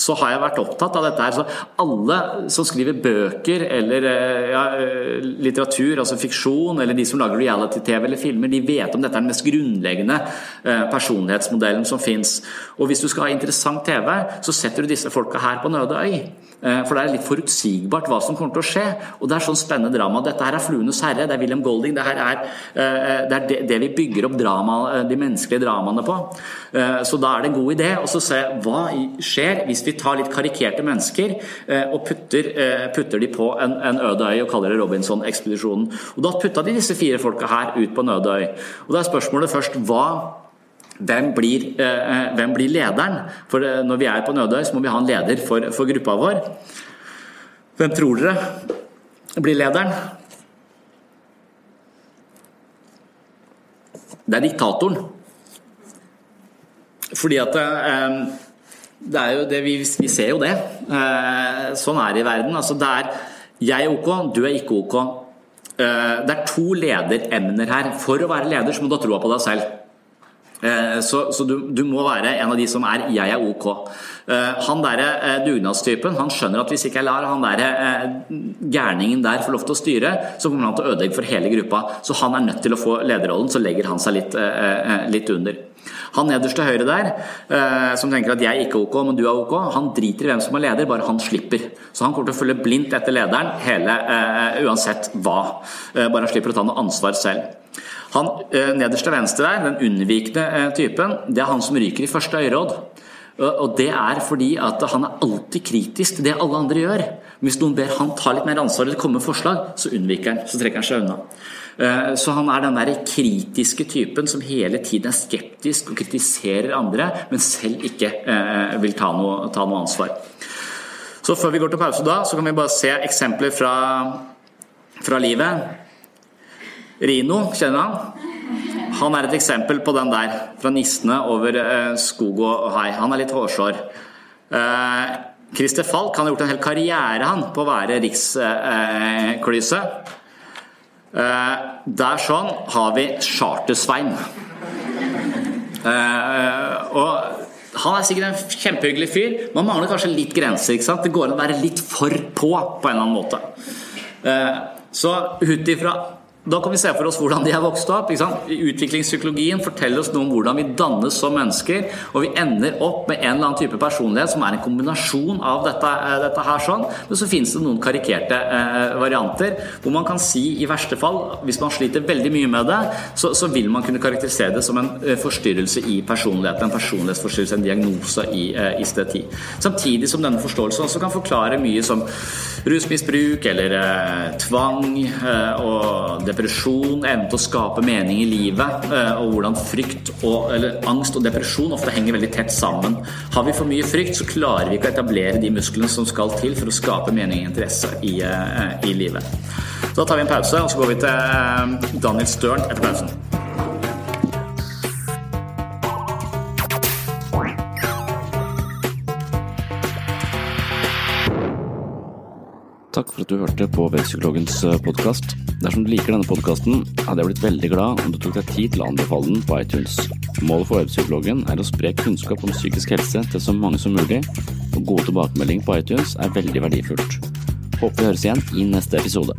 så har jeg vært opptatt av dette her. Så alle som skriver bøker eller eh, ja, eh, litteratur, altså fiksjon, eller de som lager reality-TV eller filmer, de vet om dette er den mest grunnleggende personlighetsmodellen som fins. Og hvis du skal ha interessant TV, så setter du disse folka her på Nøde øy. For det er litt forutsigbart hva som kommer til å skje. Og det er sånn spennende drama. Dette her er 'Fluenes herre', det er William Golding. det her er Eh, det er det vi bygger opp drama, eh, de menneskelige dramaene på. Eh, så da er det en god idé å se hva skjer hvis vi tar litt karikerte mennesker og putter, putter de på en, en øde øy og kaller det Robinson-ekspedisjonen. Og Da putta de disse fire folka her ut på en øde øy. Og Da er spørsmålet først hva hvem blir, eh, hvem blir, lederen? For eh, når vi er på Nødøy, så må vi ha en leder for, for gruppa vår. Hvem tror dere blir lederen? Det er diktatoren. Fordi at eh, det er jo det, vi, vi ser jo det. Eh, sånn er det i verden. Altså, det er jeg er ok, du er ikke ok. Eh, det er to lederemner her. For å være leder så må du ha troa på deg selv. Eh, så, så du, du, må være en av de som er 'jeg er ok'. Eh, han derre dugnadstypen han skjønner at hvis ikke jeg lar han derre gærningen der få lov til å styre, så kommer han til å ødelegge for hele gruppa. Så han er nødt til å få lederrollen, så legger han seg litt, litt under. Han nederst til høyre der, som tenker at jeg er ikke ok, men du er ok, han driter i hvem som er leder, bare han slipper. Så han kommer til å følge blindt etter lederen hele, uansett hva. Bare han slipper å ta noe ansvar selv. Han eh, nederst til venstre der, den unnvikende eh, typen, det er han som ryker i første øyeråd. Og det er fordi at han er alltid kritisk til det alle andre gjør. Hvis noen ber han ta litt mer ansvar eller komme med forslag, så unnviker han. Så trekker han seg unna. Eh, så han er den der kritiske typen som hele tiden er skeptisk og kritiserer andre, men selv ikke vil ta noe, ta noe ansvar. Så før vi går til pause da, så kan vi bare se eksempler fra, fra livet. Rino, kjenner han? Han er et eksempel på den der, fra nissene over eh, skog og hei. Han er litt hårsår. Eh, Christer Falk han har gjort en hel karriere han, på å være riksklyse. Eh, der sånn har vi Charter-Svein. og han er sikkert en kjempehyggelig fyr. Man mangler kanskje litt grenser. ikke sant? Det går an å være litt for på på en eller annen måte. så ut ifra da kan vi se for oss hvordan de er vokst opp. Utviklingspsykologien forteller oss noe om hvordan vi dannes som mennesker. Og vi ender opp med en eller annen type personlighet som er en kombinasjon av dette, eh, dette her. sånn. Men så finnes det noen karikerte eh, varianter hvor man kan si i verste fall, hvis man sliter veldig mye med det, så, så vil man kunne karakterisere det som en eh, forstyrrelse i personligheten. En personlighetsforstyrrelse, en diagnose i eh, isteti. Samtidig som denne forståelsen også kan forklare mye som rusmisbruk eller eh, tvang eh, og depresjon, evnen til å skape mening i livet, eh, og hvordan frykt og, eller angst og depresjon ofte henger veldig tett sammen. Har vi for mye frykt, så klarer vi ikke å etablere de musklene som skal til for å skape mening og interesse i, eh, i livet. Så da tar vi en pause, og så går vi til eh, Daniel Størn etter pausen. Takk for at du hørte på Webpsykologens podkast. Dersom du liker denne podkasten, hadde jeg blitt veldig glad om du tok deg tid til å anbefale den på iTunes. Målet for Webpsykologen er å spre kunnskap om psykisk helse til så mange som mulig, og gode tilbakemeldinger på iTunes er veldig verdifullt. Håper vi høres igjen i neste episode.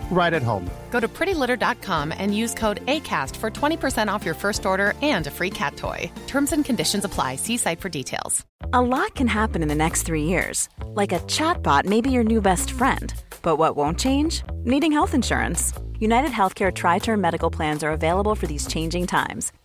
right at home. Go to prettylitter.com and use code ACAST for 20% off your first order and a free cat toy. Terms and conditions apply. See site for details. A lot can happen in the next three years. Like a chatbot may be your new best friend. But what won't change? Needing health insurance. United Healthcare Tri Term Medical Plans are available for these changing times.